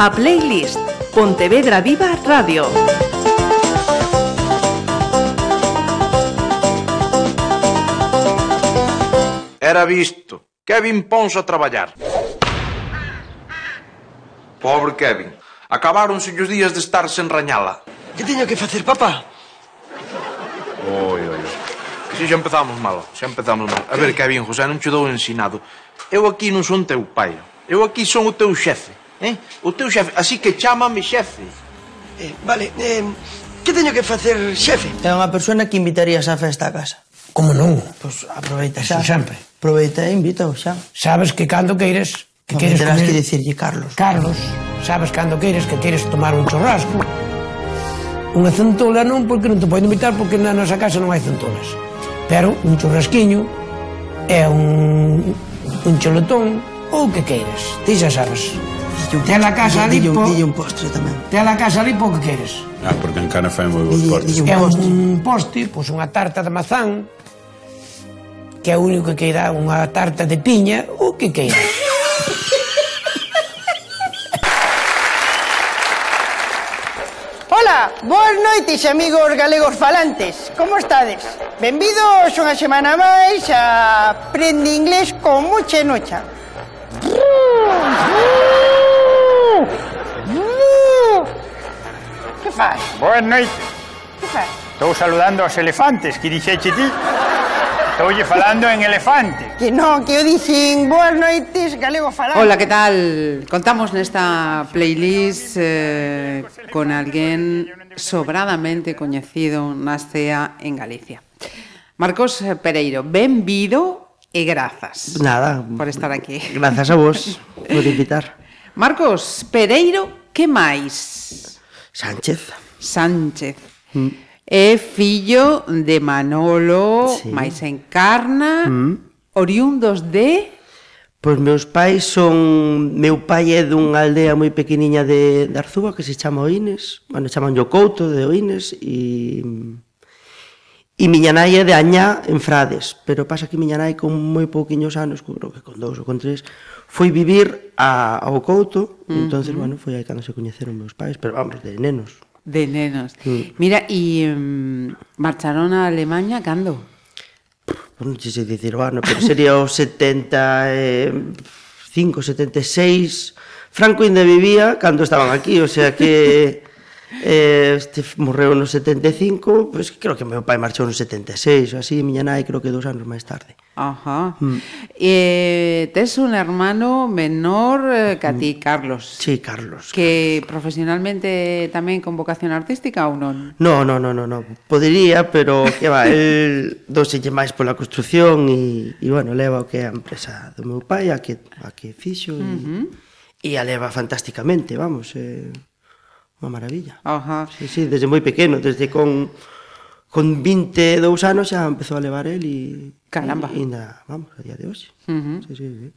a playlist Pontevedra Viva Radio. Era visto. Kevin Pons a traballar. Pobre Kevin. Acabáronse os días de estar sen rañala. Que teño que facer, papá? Oi, oi, oi. Si xa empezamos mal, xa empezamos mal. A ver, Kevin, José, non che dou ensinado. Eu aquí non son teu pai. Eu aquí son o teu xefe. Eh? O teu xefe, así que chámame xefe. Eh, vale, eh, que teño que facer xefe? É unha persona que invitarías á festa a casa. Como non? Pois pues aproveita xa. Eso sempre. Aproveita e invita xa. Sabes que cando queires... Que no, queres terás comer... que dicirlle Carlos. Carlos, sabes cando queires que queres tomar un churrasco. Unha centola non, porque non te podo invitar, porque na nosa casa non hai centolas. Pero un churrasquiño é un, un choletón ou o que queiras. Ti xa sabes. Dille un, Té la casa dille, Lipo. Dille un postre tamén. Te la casa ali po que queres? Ah, porque en cana fai moi bons postres. É un, un postre, pois pues, unha tarta de mazán, que é o único que queira unha tarta de piña, o que queira. Ola, boas noites, amigos galegos falantes. Como estades? Benvidos unha semana máis a Prende Inglés con mucha nocha. Que faz? Boa noite. Que faz? Estou saludando aos elefantes, que dixeche ti. Estoulle falando en elefante. Que non, que eu dixen boas noites galego falando. Hola, que tal? Contamos nesta playlist eh, con alguén sobradamente coñecido na cea en Galicia. Marcos Pereiro, benvido e grazas. Nada. Por estar aquí. Grazas a vos por invitar. Marcos Pereiro, que máis? Sánchez. Sánchez. Mm. É fillo de Manolo, sí. máis encarna, mm. oriundos de... Pois meus pais son... Meu pai é dunha aldea moi pequeniña de, de Arzúa que se chama Oines. Bueno, chaman Couto de Oines e... E miña nai é de Añá en Frades, pero pasa que miña nai con moi pouquiños anos, creo que con dous ou con tres, foi vivir a, ao Couto, uh -huh. entonces, bueno, foi aí cando se coñeceron meus pais, pero vamos, de nenos. De nenos. Sí. Mira, e um, marcharon a Alemania cando? Non sei se dicir o ano, pero sería o 75, 76. Franco ainda vivía cando estaban aquí, o sea que eh, este morreu no 75, pois pues, creo que meu pai marchou no 76, ou así, miña nai creo que dous anos máis tarde. Ajá. Mm. Eh, tes un hermano menor eh, que a mm. ti, Carlos. Sí, Carlos. Que Carlos. profesionalmente tamén con vocación artística ou non? No, no, no, no, no. Podería, pero que va, el doselle máis pola construción e, e bueno, leva o que é a empresa do meu pai, a que, a que fixo e, uh -huh. e a leva fantásticamente, vamos, eh, unha maravilla. Ajá. Sí, sí, desde moi pequeno, desde con con 22 anos xa empezou a levar el e Caramba. E, ainda, vamos, a día de hoxe. Uh -huh. sí, sí, sí.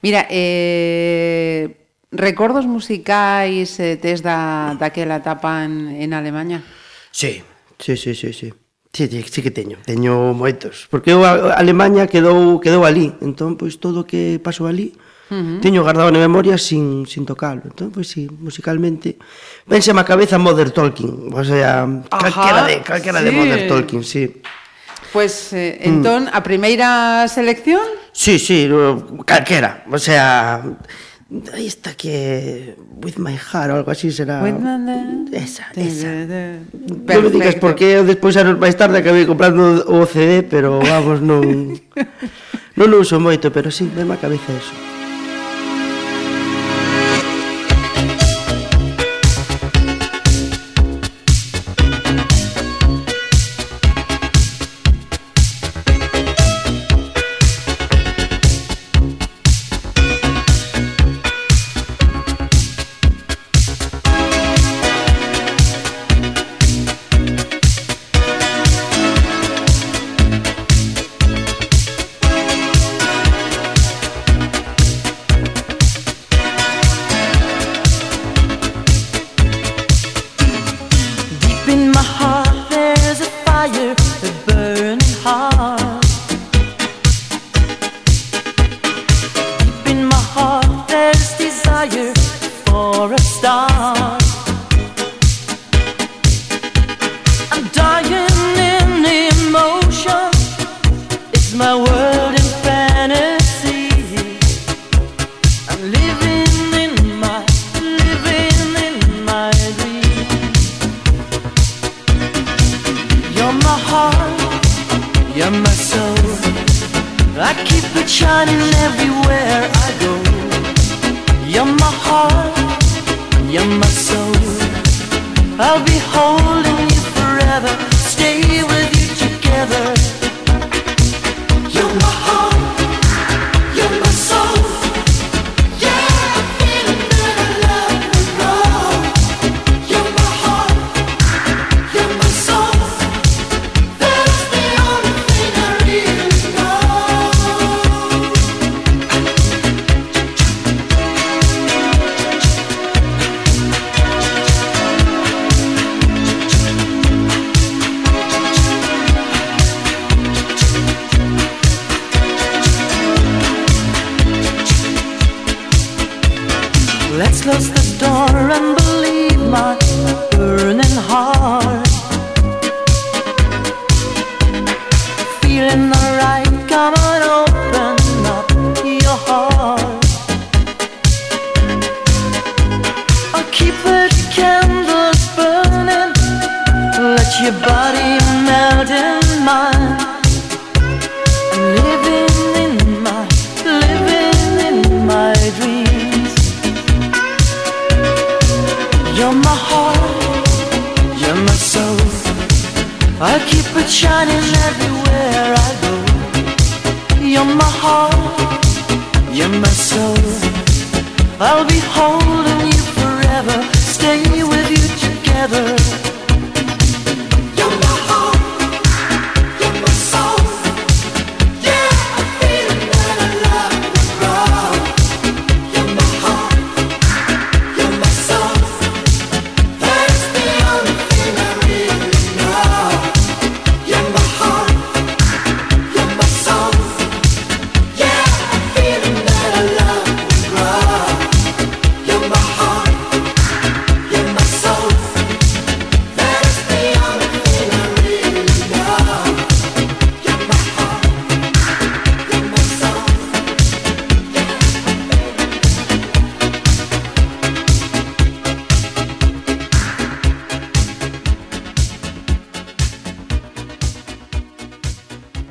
Mira, eh, recordos musicais eh, tes da, daquela etapa en, en Alemania? Sí, sí, sí, sí, sí. Sí, sí, sí que teño, teño moitos, porque eu a Alemania quedou quedou ali, entón pois todo o que pasou ali, uh -huh. Tiño guardado na memoria sin, sin tocalo. Entón, pois pues, sí, musicalmente... Pense a cabeza Mother Talking. O sea, Ajá, calquera de, calquera sí. de Mother Talking, sí. Pois, pues, eh, entón, mm. a primeira selección? Sí, sí, calquera. O sea, aí está que With My Heart ou algo así será With my... esa, esa non me digas porque eu despois anos máis tarde acabei comprando o CD pero vamos non non uso moito pero si, me mesma cabeza eso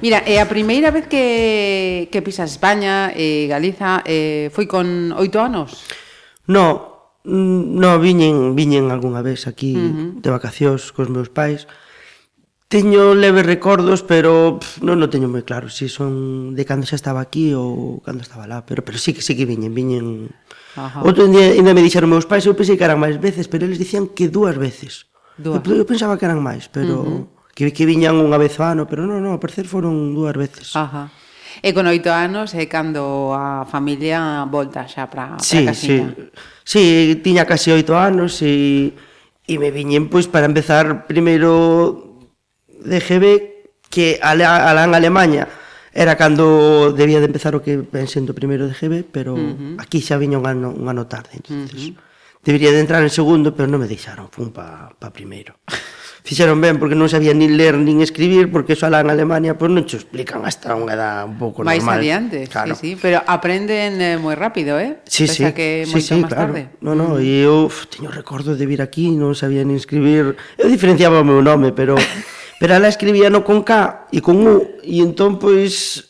Mira, é a primeira vez que, que pisas España e Galiza eh, foi con oito anos? No, mm, no viñen, viñen algunha vez aquí uh -huh. de vacacións cos meus pais. Teño leves recordos, pero pff, non no teño moi claro se si son de cando xa estaba aquí ou cando estaba lá, pero pero sí que sí que viñen, viñen. Ajá. Outro día ainda me dixeron meus pais, eu pensei que eran máis veces, pero eles dicían que dúas veces. Dúas. Eu, eu pensaba que eran máis, pero uh -huh que, que viñan unha vez ao ano, pero non, non, a parecer foron dúas veces. Ajá. E con oito anos é cando a familia volta xa para, sí, para casiña. Sí, sí, tiña casi oito anos e, e me viñen pois para empezar primeiro de GB que alá, alá en Alemanha era cando debía de empezar o que sendo primeiro de GB, pero uh -huh. aquí xa viña un ano, un ano tarde, entonces. Uh -huh. Debería de entrar en segundo, pero non me deixaron, fun pa, pa primeiro. fixeron ben porque non sabía nin ler nin escribir porque eso alá en Alemania pois non che explican hasta unha edad un pouco normal. Mais adiante, claro. sí, sí, pero aprenden eh, moi rápido, eh? Sí, Pesa sí, que sí, sí, máis claro. tarde. No, no, mm. e eu uf, teño recordo de vir aquí, non sabía nin escribir. Eu diferenciaba o meu nome, pero pero ela escribía no con K e con U e entón pois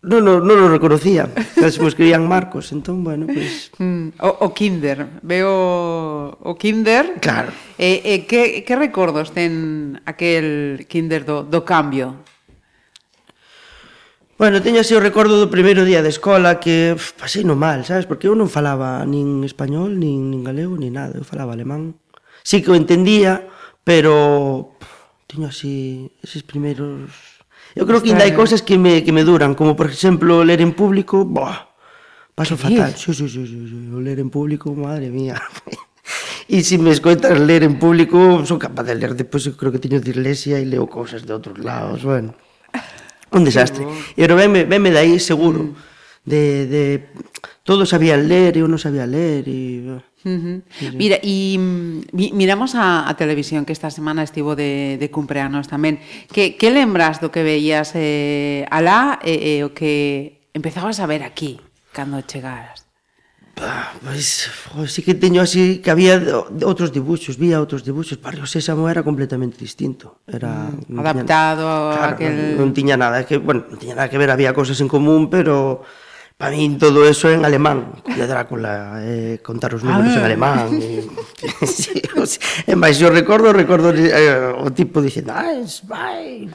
Non, non, non o reconocía. Casi me escribían Marcos, entón, bueno, pois... Pues... Mm, o, o kinder, veo o kinder. Claro. E, eh, e eh, que, que recordos ten aquel kinder do, do cambio? Bueno, teño así o recordo do primeiro día de escola que uf, pasei no mal, sabes? Porque eu non falaba nin español, nin, nin galego, nin nada. Eu falaba alemán. Sí que o entendía, pero... Teño así eses primeiros Eu creo que ainda hai cousas que me, que me duran, como por exemplo ler en público, boh, paso fatal. Sí, sí, sí, sí, sí, ler en público, madre mía. E se si me escoitas ler en público, son capaz de ler. Depois eu creo que teño dislexia e leo cousas de outros lados, bueno. Un desastre. E pero venme, venme aí seguro. De, de todos sabían ler, eu non sabía ler e... Uh -huh. Mira, e miramos a, a televisión que esta semana estivo de, de cumpleanos tamén. Que, que lembras do que veías eh, alá e eh, eh, o que empezabas a ver aquí cando chegaras? Bah, pois, pues, sí que teño así que había outros dibuxos, vía outros dibuxos. Barrio Sésamo era completamente distinto. Era mm, adaptado tiña, a aquel... Non, non tiña nada, que, bueno, non tiña nada que ver, había cosas en común, pero Para min todo eso en alemán, de Drácula, eh, contar os números en ah. alemán. E, sí, o sea, e máis, eu recordo, recordo eh, o tipo dicendo, ah, es vai,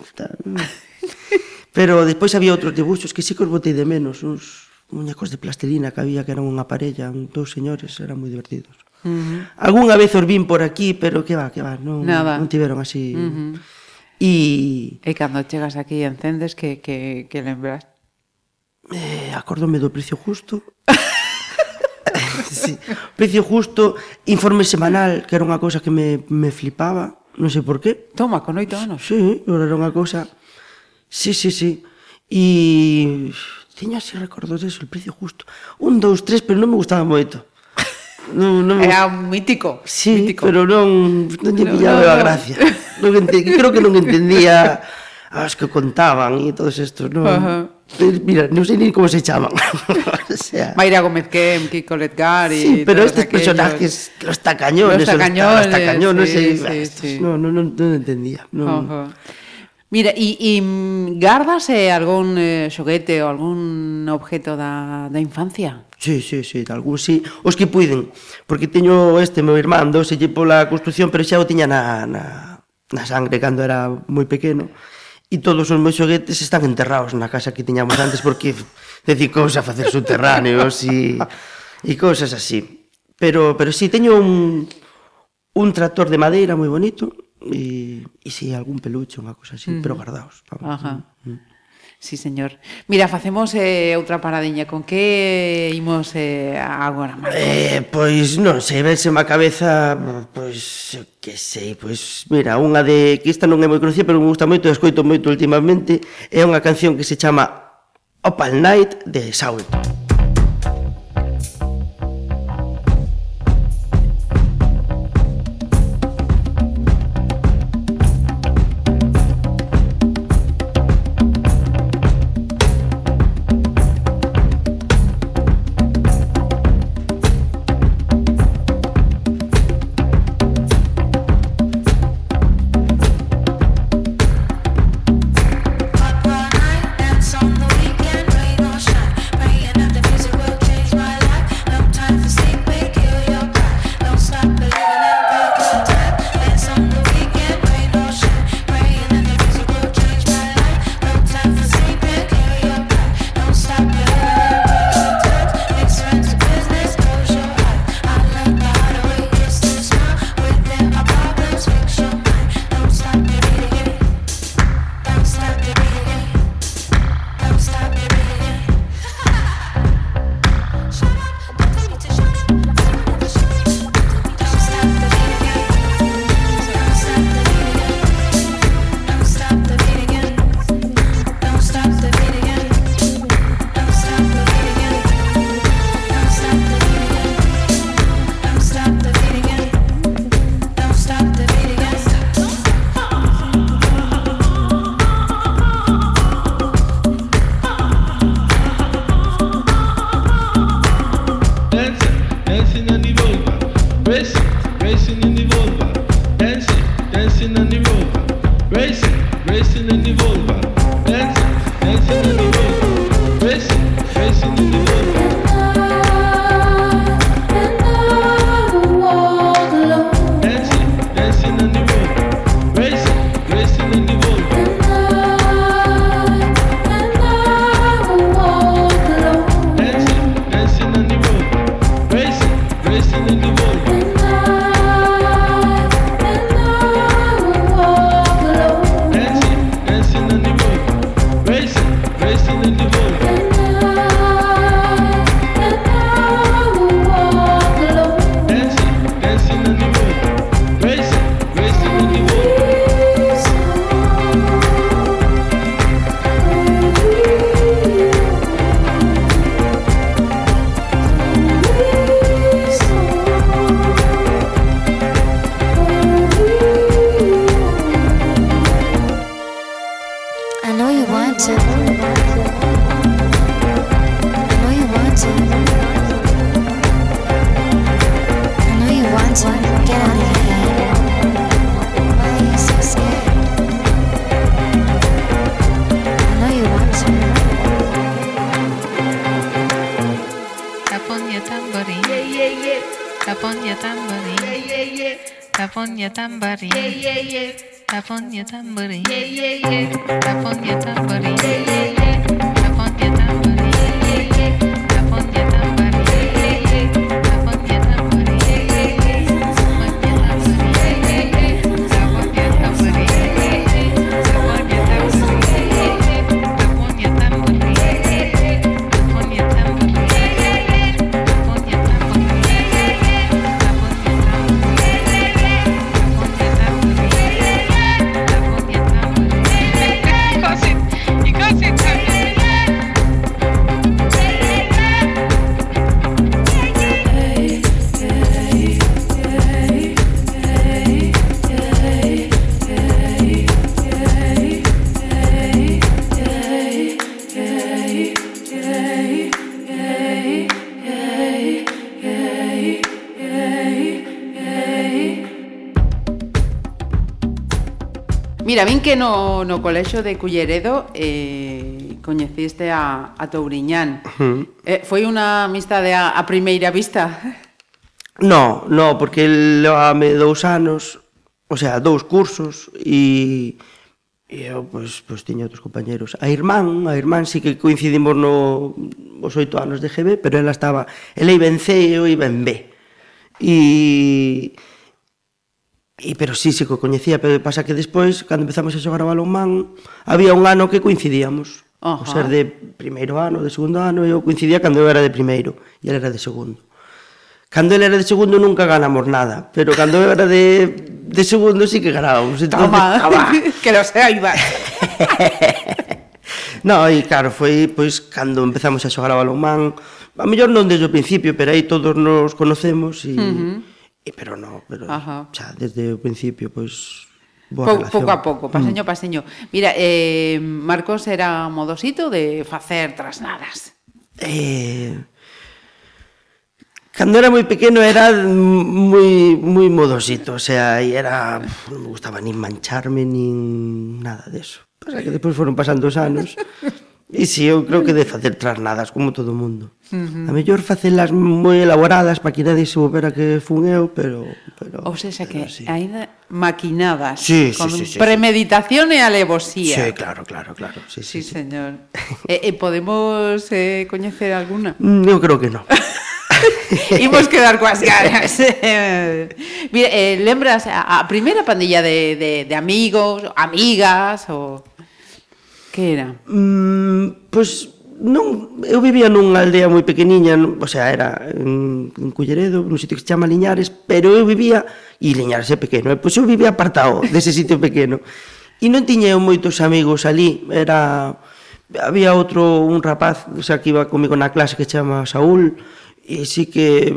Pero despois había outros dibuxos que sí que os botei de menos, uns muñecos de plastilina que había que eran unha parella, un, dous señores, eran moi divertidos. Uh -huh. Algúnha vez os vin por aquí, pero que va, que va, non, Nada. non tiveron así. Uh -huh. E... E cando chegas aquí e encendes, que, que, que lembras? eh, acórdome do precio justo. sí. Precio justo, informe semanal, que era unha cousa que me, me flipaba, non sei por qué. Toma, con oito anos. Sí, era unha cousa... Sí, sí, sí. E... Tiña así recordos eso, el precio justo. Un, dous, tres, pero non me gustaba moito. Non, non me... Era un mítico. Sí, mítico. pero non, non lle pillaba no, no, no. a gracia. Non entendi, creo que non entendía as que contaban e todos estos, non? Uh -huh. Eh, mira, non sei ni como se chaman. o sea, Mayra Gómez Kem, Kiko Letgar y Sí, pero estes aquellos... personajes, los tacañones, los tacañones, los tacañones, sí, no sé, sí, sí. no, no, no, non entendía. No. Uh -huh. Mira, e, e mm, gardas eh, algún eh, xoguete ou algún objeto da, da infancia? Sí, sí, sí, algún sí, os que puiden, porque teño este meu irmán, do selle pola construcción, pero xa o tiña na, na, na sangre cando era moi pequeno. Uh e todos os meus xoguetes están enterrados na casa que tiñamos antes porque decir cousa facer subterráneos e e cousas así. Pero pero si sí, teño un un tractor de madeira moi bonito e e si sí, algún peluche, unha cousa así, uh -huh. pero guardaos. Vamos. Ajá. Uh -huh. Sí, señor. Mira, facemos eh, outra paradiña. Con que imos eh, agora, Marcos? Eh, pois non sei, véseme má cabeza, pois, que sei, pois, mira, unha de... que esta non é moi conocida, pero me gusta moito, escoito moito últimamente, é unha canción que se chama Opal Night de Saul. Saul. Mira, vin que no, no colexo de Culleredo eh, coñeciste a, a Touriñán. Eh, foi unha amistade a, a primeira vista? No, no, porque levame dous anos, o sea, dous cursos, e, e eu, pois, pois tiña outros compañeros. A irmán, a irmán sí que coincidimos no, os oito anos de GB, pero ela estaba, ela iba en C e eu iba en B. E E, pero sí, sí que o coñecía, pero pasa que despois, cando empezamos a xogar a balonmán, había un ano que coincidíamos. Ajá. O ser de primeiro ano, de segundo ano, eu coincidía cando eu era de primeiro e ele era de segundo. Cando ele era de segundo nunca ganamos nada, pero cando eu era de, de segundo sí que ganábamos. Entonces, toma, toma, que lo sea Iván. no, e claro, foi pois cando empezamos a xogar a balonmán, a mellor non desde o principio, pero aí todos nos conocemos e... Uh -huh E, pero no, pero Ajá. xa, desde o principio, pois... Boa po, relación. pouco a pouco, paseño a mm. paseño. Mira, eh, Marcos era modosito de facer trasnadas. Eh, Cando era moi pequeno era moi moi modosito, o sea, e era non me gustaba nin mancharme nin nada deso. Pasa que despois foron pasando os anos E si, eu creo que de facer trasnadas, como todo o mundo. Uh -huh. A mellor facelas moi elaboradas para que nadie se volvera que fun eu, pero... pero ou seja, que aínda maquinadas, sí, sí, con sí, sí, premeditación sí. e alevosía. Sí, claro, claro, claro. Sí, sí, sí, sí. señor. e, e podemos eh, coñecer alguna? Mm, eu creo que non. Imos quedar coas ganas. Mira, eh, lembras a, a primeira pandilla de, de, de amigos, amigas, ou... Que era? Mm, pois non, eu vivía nunha aldea moi pequeniña, non, o sea, era en, en Culleredo, nun sitio que se chama Liñares, pero eu vivía, e Liñares é pequeno, e, pois eu vivía apartado dese sitio pequeno. E non tiña eu moitos amigos ali, era había outro un rapaz, o sea, que iba comigo na clase que se chama Saúl, e si que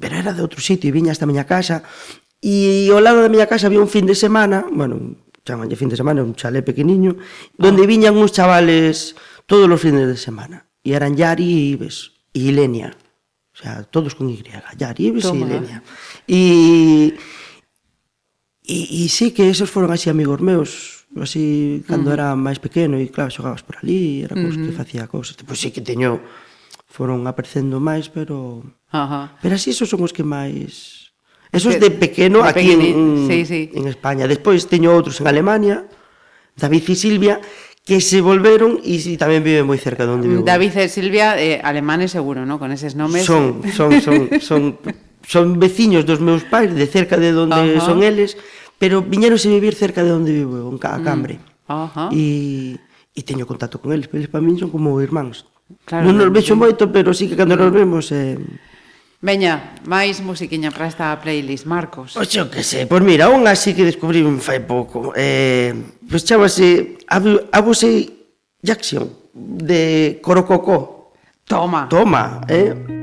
pero era de outro sitio e viña hasta a miña casa. E ao lado da miña casa había un fin de semana, bueno, chamanlle fin de semana, un chalé pequeniño, donde viñan uns chavales todos os fines de semana. E eran Yari e Ives, e Ilenia. O sea, todos con Y, Yari, Ives Toma. e Ilenia. E... E, e sí que esos foron así amigos meus, así cando uh -huh. era máis pequeno e claro, xogabas por ali, era cousa uh -huh. que mm-hmm. facía cousas. Pois pues, sí que teño foron aparecendo máis, pero Ajá. Pero así esos son os que máis Eso de, de pequeno de aquí en, sí, sí. en España. Despois teño outros en Alemania, David e Silvia, que se volveron e si tamén viven moi cerca de onde vivo. David e Silvia, eh, alemanes seguro, ¿no? Con eses nomes. Son, son, son, son, son veciños dos meus pais, de cerca de onde uh -huh. son eles, pero viñeronse vivir cerca de onde vivo, a mm. Cambre. Uh -huh. E, e teño contacto con eles, eles para min son como irmáns. Claro, non nos vexo moito, pero sí que cando nos vemos... Eh, Veña, máis musiquiña para esta playlist, Marcos. Oxe, que sei, pois mira, unha así que descubrí un fai pouco. Eh, pois chamase abusei Jackson, de Corococó. Toma. Toma, eh?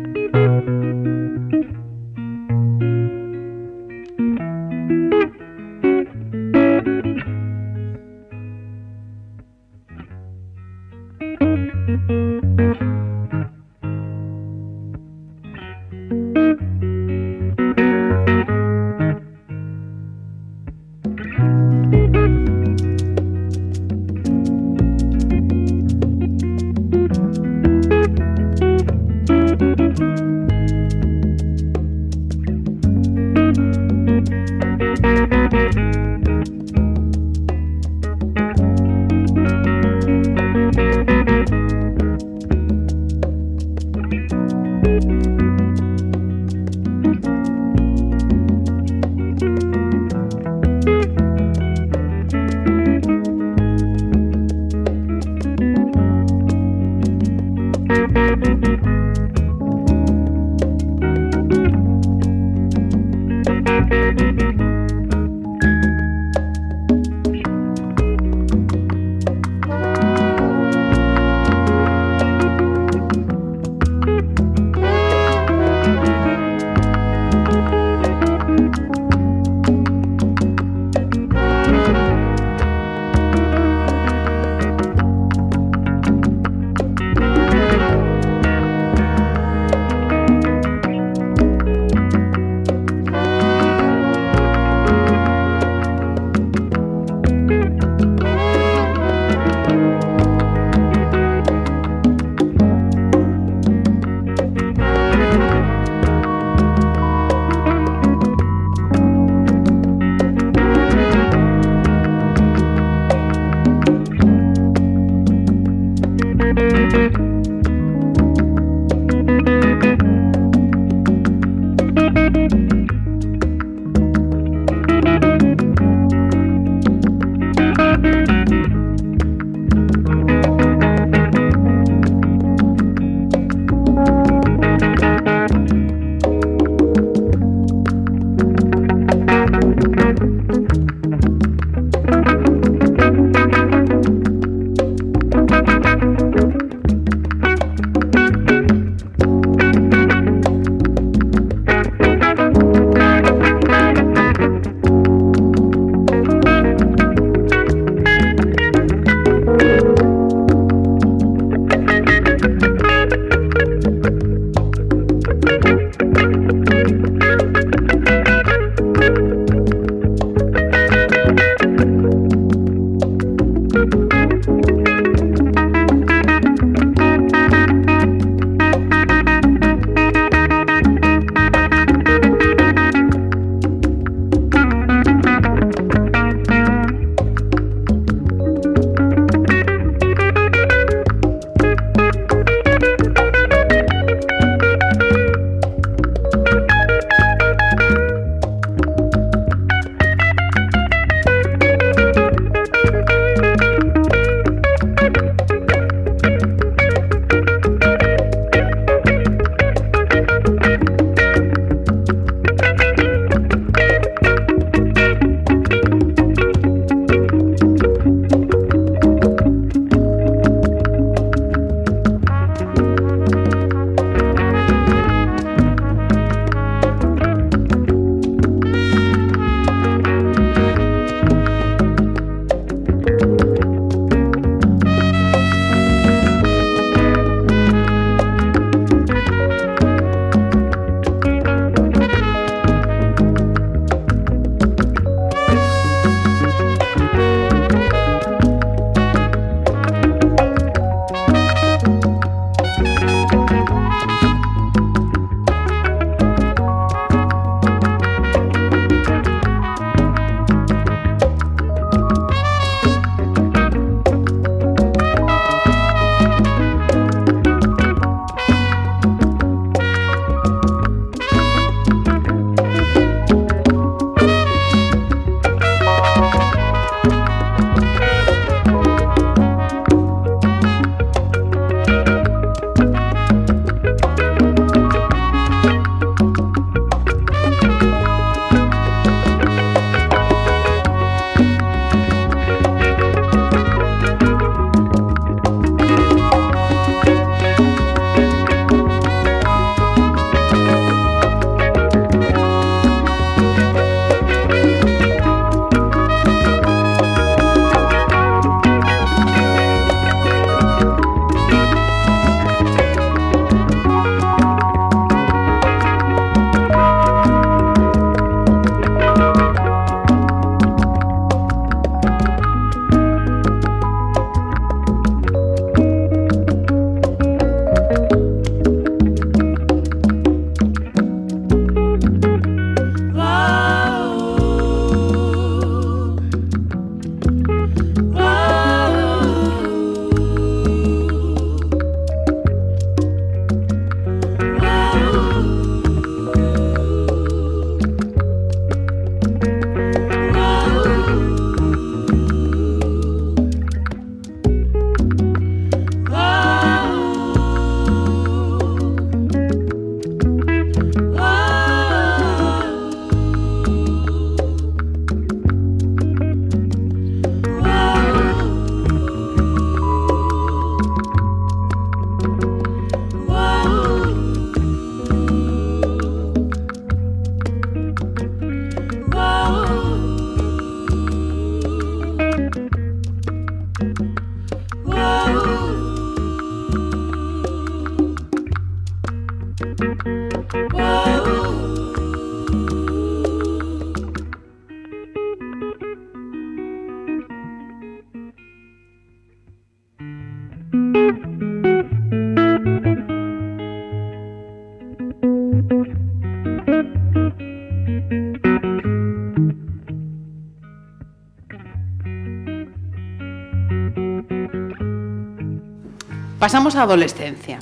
Pasamos á adolescencia.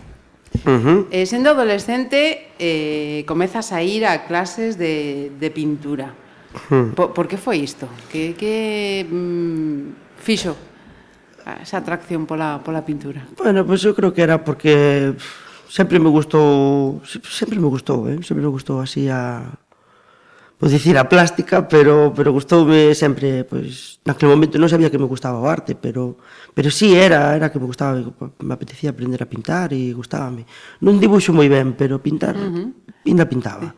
Uh -huh. eh, sendo adolescente, eh, comezas a ir a clases de, de pintura. Uh -huh. por, por que foi isto? Que, que mm, fixo esa atracción pola, pola pintura? Bueno, pois pues eu creo que era porque sempre me gustou sempre me gustou, eh? sempre me gustou así a vou dicir, a plástica, pero, pero gustoume sempre, pois, naquele momento non sabía que me gustaba o arte, pero, pero sí era, era que me gustaba, me apetecía aprender a pintar e gustábame. Non dibuixo moi ben, pero pintar, uh -huh. ainda pintaba.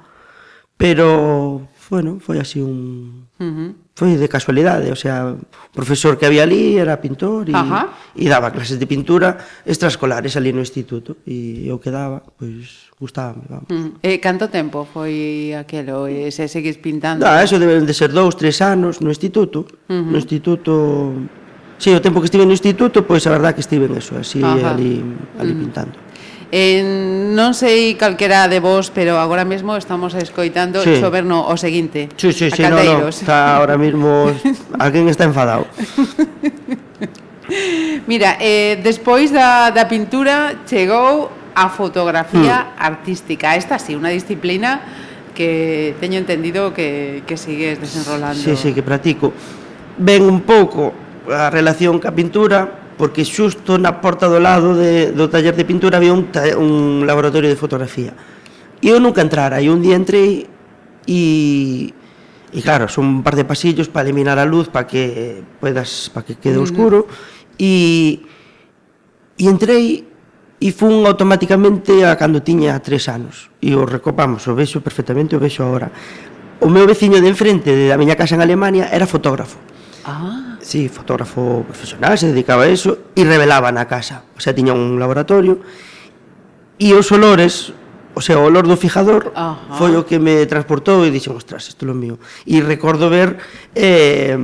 Pero, bueno, foi así un... Uh -huh. Foi de casualidade, o sea, o profesor que había ali era pintor e, uh -huh. e daba clases de pintura extraescolares ali no instituto, e eu quedaba, pois, gustábame. Vamos. Mm. E canto tempo foi aquelo? E se seguís pintando? Da, eso deben de ser dous, tres anos no instituto. Uh -huh. No instituto... Si, sí, o tempo que estive no instituto, pois a verdad que estive en eso, así Ajá. ali, ali mm. pintando. Eh, non sei calquera de vos, pero agora mesmo estamos escoitando sí. chover o seguinte. Sí, sí, sí, no, no, está ahora mismo alguén está enfadado. Mira, eh, despois da, da pintura chegou a fotografía mm. artística. Esta sí, unha disciplina que teño entendido que, que sigues desenrolando. Sí, sí, que practico. Ven un pouco a relación ca pintura, porque xusto na porta do lado de, do taller de pintura había un, ta, un laboratorio de fotografía. E eu nunca entrara, e un día entrei e... E claro, son un par de pasillos para eliminar a luz para que puedas para que quede mm. oscuro e e entrei e fun automáticamente a cando tiña tres anos e o recopamos, o vexo perfectamente, o vexo agora o meu veciño de enfrente da miña casa en Alemania era fotógrafo ah. sí, fotógrafo profesional, se dedicaba a eso e revelaba na casa o sea, tiña un laboratorio e os olores O sea, o olor do fijador Ajá. foi o que me transportou e dixen, ostras, isto é o mío. E recordo ver, eh,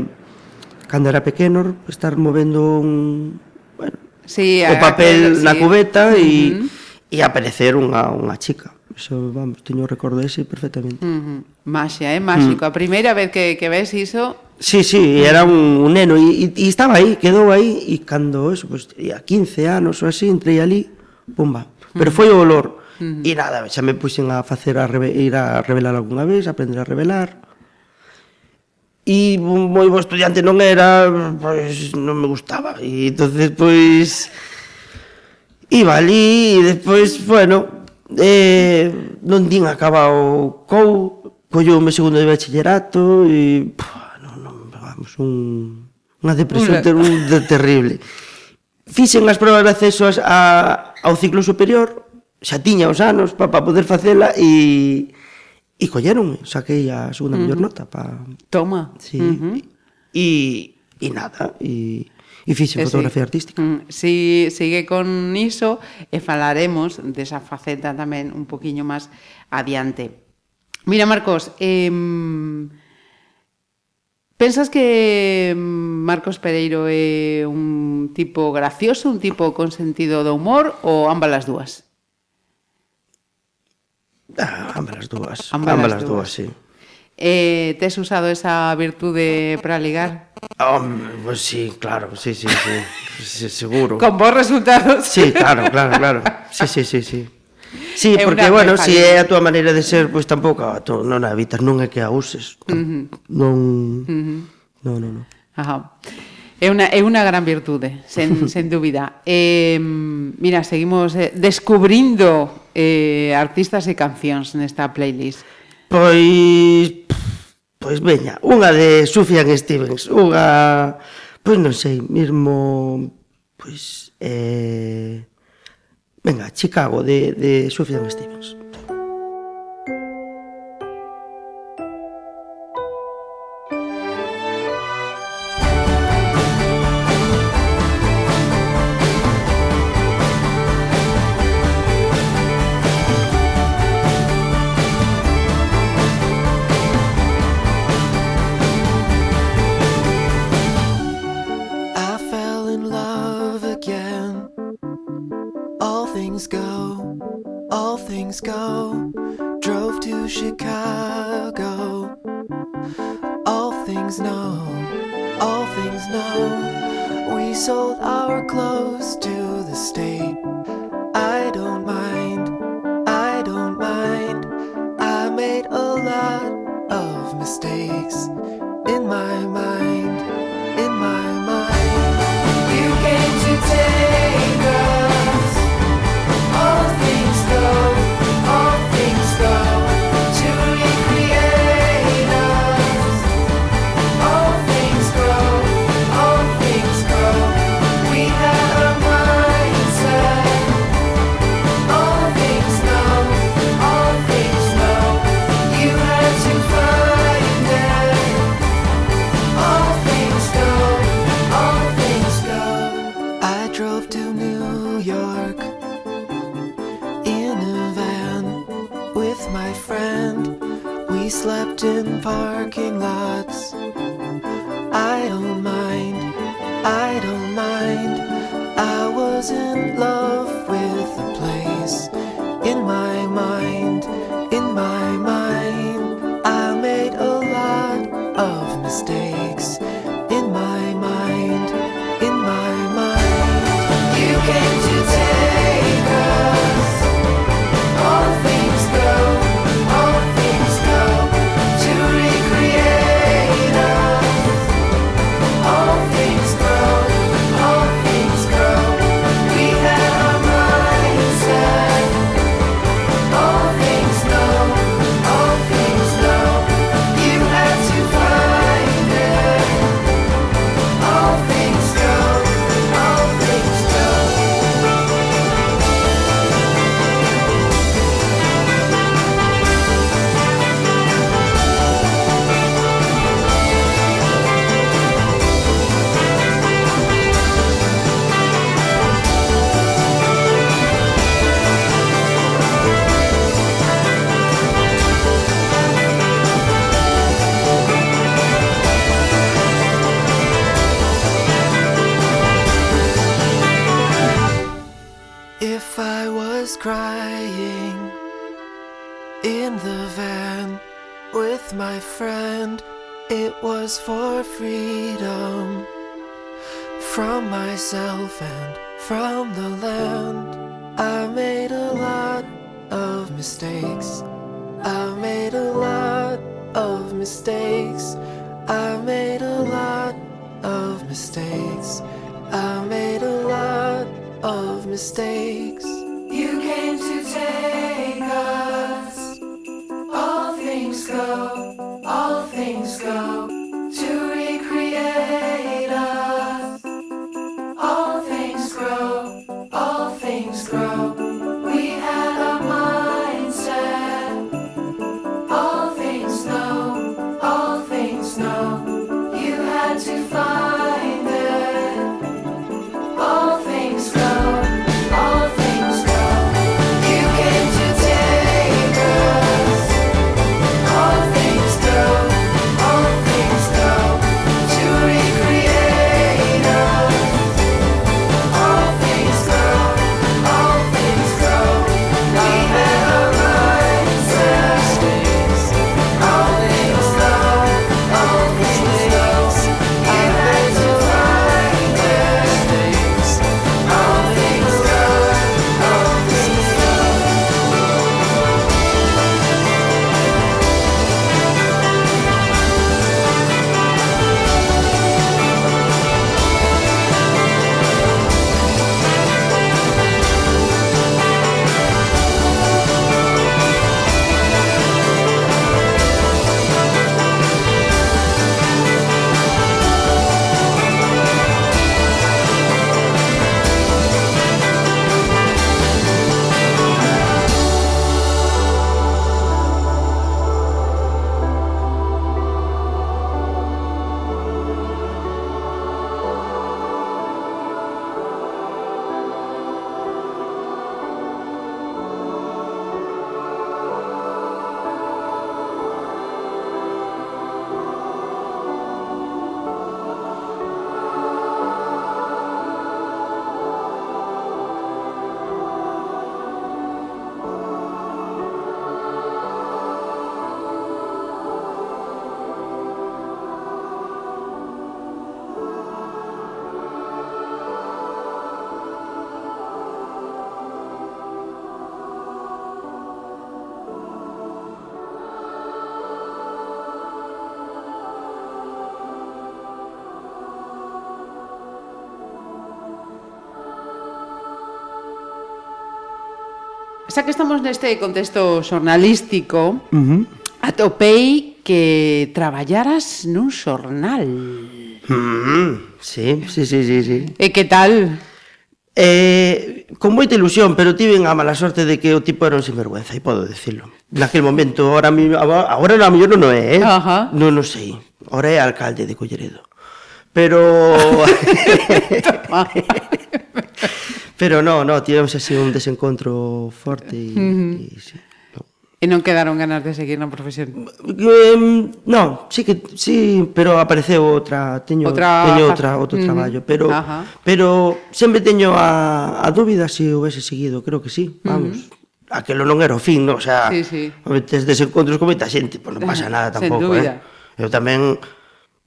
cando era pequeno, estar movendo un, sí, o papel sí. na cubeta e uh -huh. e aparecer unha unha chica. Eso, vamos, teño o recordo ese perfectamente. Uh -huh. Maxia, é eh? máxico. Uh -huh. A primeira vez que, que ves iso... Sí, sí, mm. era un, un neno e, e estaba aí, quedou aí e cando eso, pues, a 15 anos ou así, entrei ali, pumba. Pero mm. foi o olor. Uh -huh. E nada, xa me puxen a facer a, reve, ir a revelar algunha vez, a aprender a revelar e moi bo estudiante non era, pois non me gustaba. E entonces pois iba ali e despois, bueno, eh, non din acabado COU, colleume segundo de bachillerato e pua, non, non, vamos, un, unha depresión ter, un, de terrible. Fixen as probas de acceso a, ao ciclo superior, xa tiña os anos para pa poder facela e E colleron, saquei a segunda uh -huh. mellor nota pa... Toma. Sí. Uh -huh. E, e nada, e... E fixe eh, fotografía sí. artística. Mm, si sigue con iso e falaremos desa faceta tamén un poquiño máis adiante. Mira, Marcos, eh, pensas que Marcos Pereiro é un tipo gracioso, un tipo con sentido do humor ou ambas as dúas? Ah, ambas as dúas. Ambas, ambas as dúas, sí. Eh, tes usado esa virtude para ligar? Hombre, oh, pues sí, claro, sí, sí, sí, sí seguro. Con bons resultados. Sí, claro, claro, claro. Sí, sí, sí, sí. Sí, é porque, bueno, se si é a túa maneira de ser, pois pues, tampouco a tú non a evitas, non é que a uses. Uh -huh. Non... Uh -huh. Non, non, non. Ajá. É unha, é unha gran virtude, sen, sen dúbida. Eh, mira, seguimos eh, descubrindo eh, artistas e cancións nesta playlist. Pois, pois veña, unha de Sufjan Stevens, unha, pois non sei, mesmo, pois, eh, venga, Chicago de, de Sufjan Stevens. drove to New York in a van with my friend. We slept in parking lots. I don't mind, I don't mind. I was in for freedom from myself and from the land. I made a lot of mistakes. I made a lot of mistakes. I made a lot of mistakes. I made a lot of mistakes. xa que estamos neste contexto xornalístico, uh -huh. atopei que traballaras nun xornal. Mm, sí, sí, sí, sí, sí. E que tal? Eh, con moita ilusión, pero tiven a mala sorte de que o tipo era un sinvergüenza, e podo decirlo. Naquel momento, ahora, mi, ahora a mellor non é, eh? Ajá. non o sei. Ahora é alcalde de Colleredo. Pero... Pero no, no, tivemos así un desencontro forte e, uh e sí. No. E non quedaron ganas de seguir na profesión? Eh, non, sí que sí, pero apareceu outra, teño, outra... teño outra, outro uh traballo, pero Ajá. pero sempre teño a, a dúbida se si houvese seguido, creo que sí, vamos. Aquelo non era o fin, no? O sea, sí, sí. tes desencontros con moita xente, pois non pasa nada tampouco, eh? Eu tamén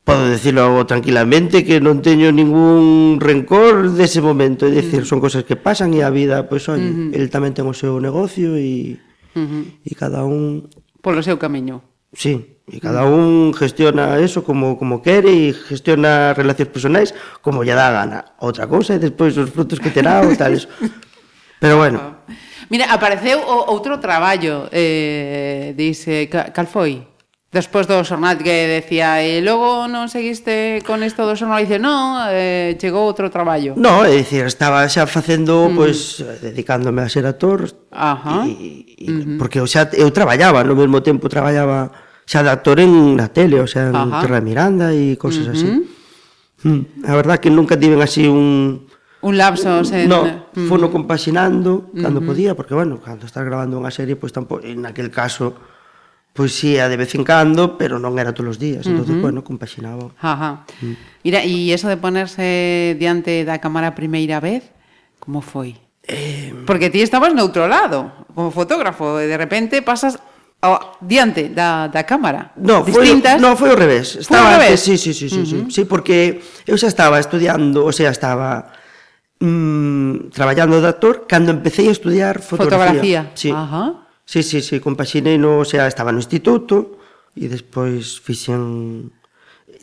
podo decirlo tranquilamente que non teño ningún rencor dese momento, é dicir, mm. son cosas que pasan e a vida, pois, pues, mm -hmm. el tamén ten o seu negocio e mm -hmm. e cada un polo seu camiño. Sí, e cada mm. un gestiona eso como como quere e gestiona relacións personais como lle dá gana. Outra cousa é despois os frutos que terá ou tal eso. Pero bueno. Mira, apareceu o outro traballo, eh, dice, cal foi? Despois do xornal que decía, e logo non seguiste con isto do xornal, dice, non, eh, chegou outro traballo. No, é dicir, estaba xa facendo, mm. pois, pues, dedicándome a ser actor, Ajá. E, e, mm -hmm. porque o xa, eu traballaba, no mesmo tempo traballaba xa de actor en na tele, o sea, en Ajá. Terra de Miranda e cosas mm-hmm. mm -hmm. así. Mm, a verdad que nunca tiven así un... Un lapso, o sea... No, mm-hmm. mm. fono compaxinando cando mm -hmm. podía, porque, bueno, cando estás grabando unha serie, pois pues, tampouco, en aquel caso Pois sí, a de vez en cando, pero non era todos os días, entonces, uh -huh. bueno, compaxinaba. Ajá. Mm. Mira, e eso de ponerse diante da cámara a primeira vez, como foi? Eh... Porque ti estabas noutro lado, como fotógrafo, e de repente pasas ao, diante da, da cámara. No, Distintas... foi, no, foi ao revés. Estaba foi o revés? Sí, sí, sí, sí, uh -huh. sí, sí, porque eu xa estaba estudiando, o sea, estaba mm, traballando de actor cando empecé a estudiar fotografía. Fotografía. Sí. Ajá. Sí, sí, sí, compaxinei no, o sea, estaba no instituto e despois fixen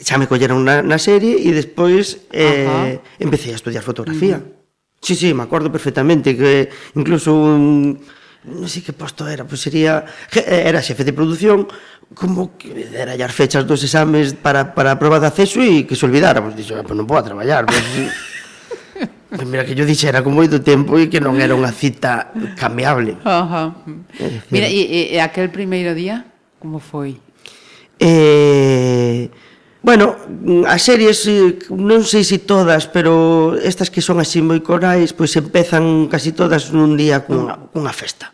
xa me colleron na, na serie e despois eh, empecé a estudiar fotografía. Mm. Sí, sí, me acordo perfectamente que incluso un non sei que posto era, pois sería eh, era xefe de produción, como que era as fechas dos exames para, para a prova de acceso e que se olvidáramos, pois dixo, ah, pois non podo traballar, pois, Pois mira, que yo dixera con moito tempo e que non era unha cita cambiable. Ajá. Decir, mira, e, e aquel primeiro día, como foi? Eh, bueno, as series, non sei se si todas, pero estas que son así moi corais, pois empezan casi todas nun día cunha, cunha festa.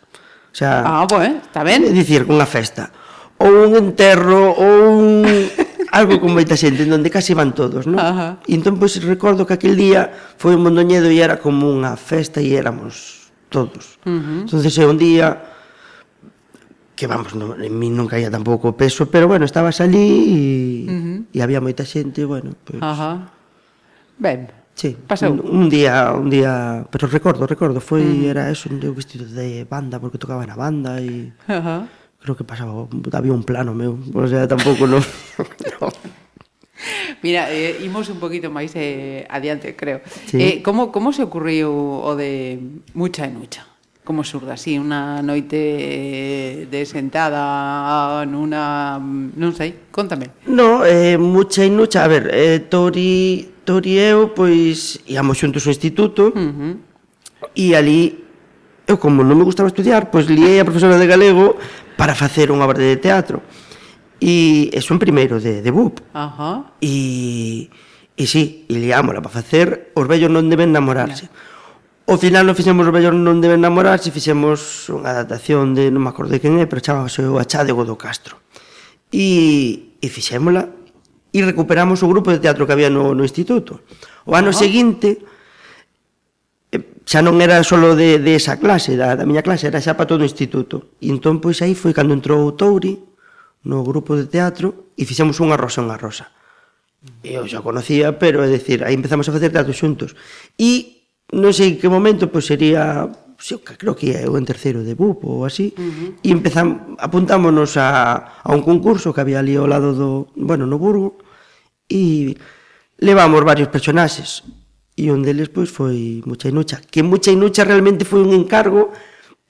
O sea, ah, bueno, está ben. É dicir, cunha festa. Ou un enterro, ou un... algo con moita xente, en onde casi van todos, non? Ajá. E entón, pois, recordo que aquel día foi un Mondoñedo e era como unha festa e éramos todos. Uh -huh. Entón, é un día que vamos, non, en mí non caía tampouco peso, pero bueno, estabas ali e, uh -huh. e había moita xente, bueno, pois... Ajá. Ben. Sí, Pasou. Un, un día, un día, pero recordo, recordo, foi uh era eso, un vestido de banda porque tocaba na banda e Ajá. Uh -huh creo que pasaba, había un plano meu, o sea, tampouco non. no. Mira, eh, imos un poquito máis eh, adiante, creo. Sí. Eh, como, como se ocurriu o de Mucha e Nucha? Como surda, así, unha noite eh, de sentada nunha... non sei, contame. No, eh, Mucha e Nucha, a ver, eh, Tori, Tori e eu, pois, íamos xuntos ao instituto, uh -huh. e ali eu como non me gustaba estudiar, pois liei a profesora de galego para facer unha obra de teatro. E é un primeiro de, de BUP. Ajá. E, e sí, e liámola para facer Os vellos non deben namorarse. Ao O final non fixemos Os vellos non deben namorarse, fixemos unha adaptación de, non me acordo de quen é, pero chamábase o Achádego do Castro. E, e fixémola e recuperamos o grupo de teatro que había no, no instituto. O ano Ajá. seguinte, xa non era solo de, de esa clase, da, da miña clase, era xa para todo o instituto. E entón, pois, aí foi cando entrou o Touri no grupo de teatro e fixemos unha rosa unha rosa. Eu xa conocía, pero, é dicir, aí empezamos a facer teatro xuntos. E non sei que momento, pois, sería eu creo que é eu en terceiro de BUP ou así, uh -huh. e empezam, apuntámonos a, a un concurso que había ali ao lado do, bueno, no Burgo, e levamos varios personaxes, e un deles pois foi Mucha Inucha, que Mucha Inucha realmente foi un encargo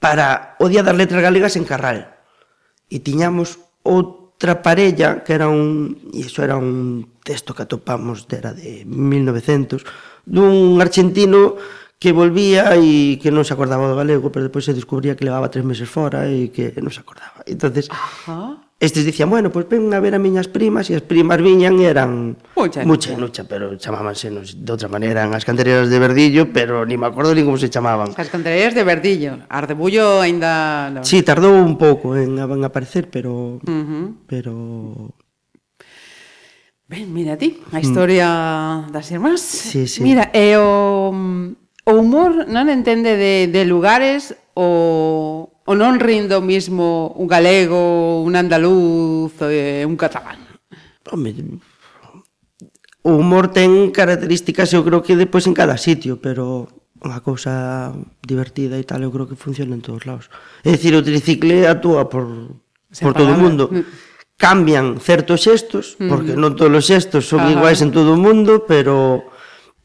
para o Día das Letras Galegas en Carral. E tiñamos outra parella que era un, e iso era un texto que atopamos era de 1900, dun argentino que volvía e que non se acordaba do galego, pero depois se descubría que levaba tres meses fora e que non se acordaba. Entonces, Ajá. Estes dicían, bueno, pois ven a ver a miñas primas e as primas viñan e eran mucha nucha, nucha pero chamábanse nos, de outra maneira, eran as cantereras de Verdillo, pero ni me acordo ni como se chamaban. As cantereiras de Verdillo, Ardebullo aínda no. Sí, tardou un pouco en, en aparecer, pero uh -huh. pero Ben, mira ti, a mm. historia mm. das irmás. Sí, sí. Mira, e o, o humor non entende de, de lugares o, o non rindo mismo un galego, un andaluz, eh, un catalán? Home, o humor ten características, eu creo que depois en cada sitio, pero unha cousa divertida e tal, eu creo que funciona en todos lados. É dicir, o tricicle actúa por, Sen por todo o mundo. Mm. Cambian certos xestos, porque mm. non todos os xestos son Ajá. iguais en todo o mundo, pero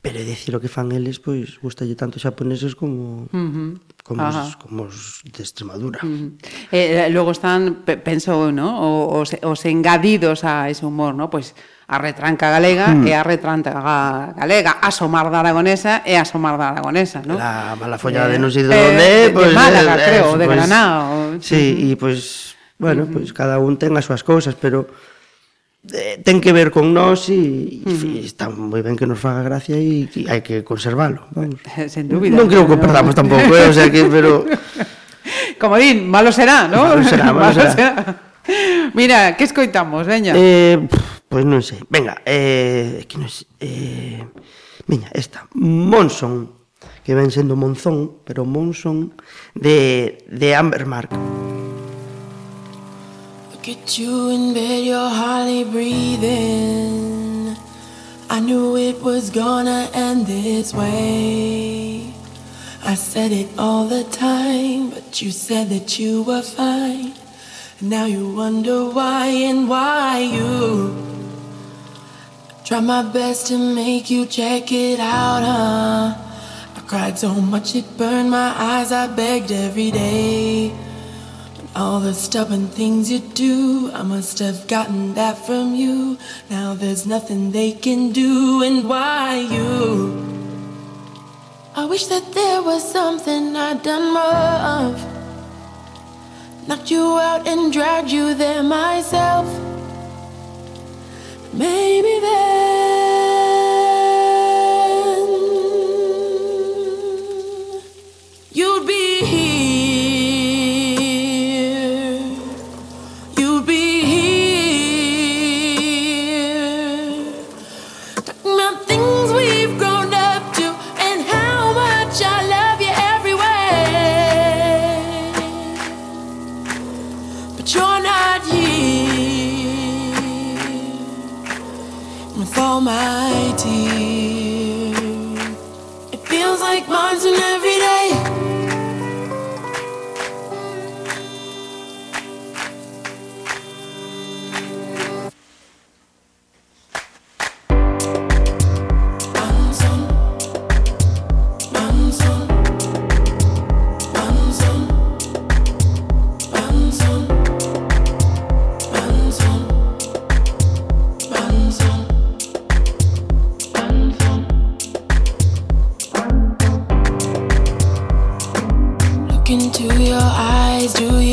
Pero é dicir o que fan eles, pois, gustalle tanto xaponeses como, uh -huh. como, Ajá. os, como os de Extremadura. Uh -huh. eh, logo están, penso, ¿no? os, os engadidos a ese humor, ¿no? Pois, a retranca galega mm. e a retranca galega, a somar da aragonesa e a somar da aragonesa, ¿no? La mala follada de eh, non sei de onde, eh, pois de Málaga, eh, creo, eh, de Granada. O... Sí, e pois pues, bueno, uh -huh. pois pues, cada un ten as súas cousas, pero Eh, ten que ver con nós e, e mm. está moi ben que nos faga gracia e, e hai que conservalo. Vamos. Sen dúbida. Non creo que o perdamos tampouco, eh? o sea que, pero... Como din, malo será, non? Malo será, malo, malo será. será. Mira, que escoitamos, veña? Eh, pois pues non sei. Venga, eh, que non sei, eh, veña, esta, Monson, que ven sendo Monzón, pero Monson de, de Ambermark. Monson. Look at you in bed, you're hardly breathing. I knew it was gonna end this way. I said it all the time, but you said that you were fine. And now you wonder why and why you. Try my best to make you check it out, huh? I cried so much it burned my eyes, I begged every day. All the stubborn things you do, I must have gotten that from you. Now there's nothing they can do, and why you? I wish that there was something I'd done more of. Knocked you out and dragged you there myself. Maybe then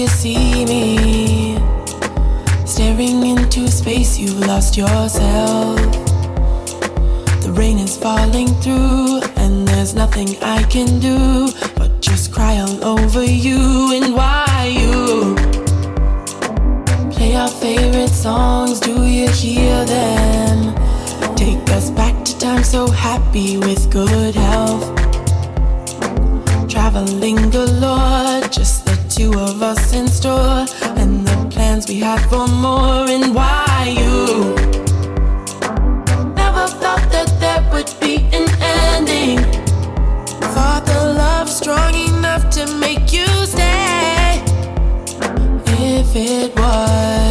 see me? Staring into space, you've lost yourself. The rain is falling through, and there's nothing I can do but just cry all over you and why you play our favorite songs. Do you hear them? Take us back to times so happy with good health. Traveling galore, just two of us in store, and the plans we had for more and why you. Never thought that there would be an ending. Thought the love strong enough to make you stay. If it was,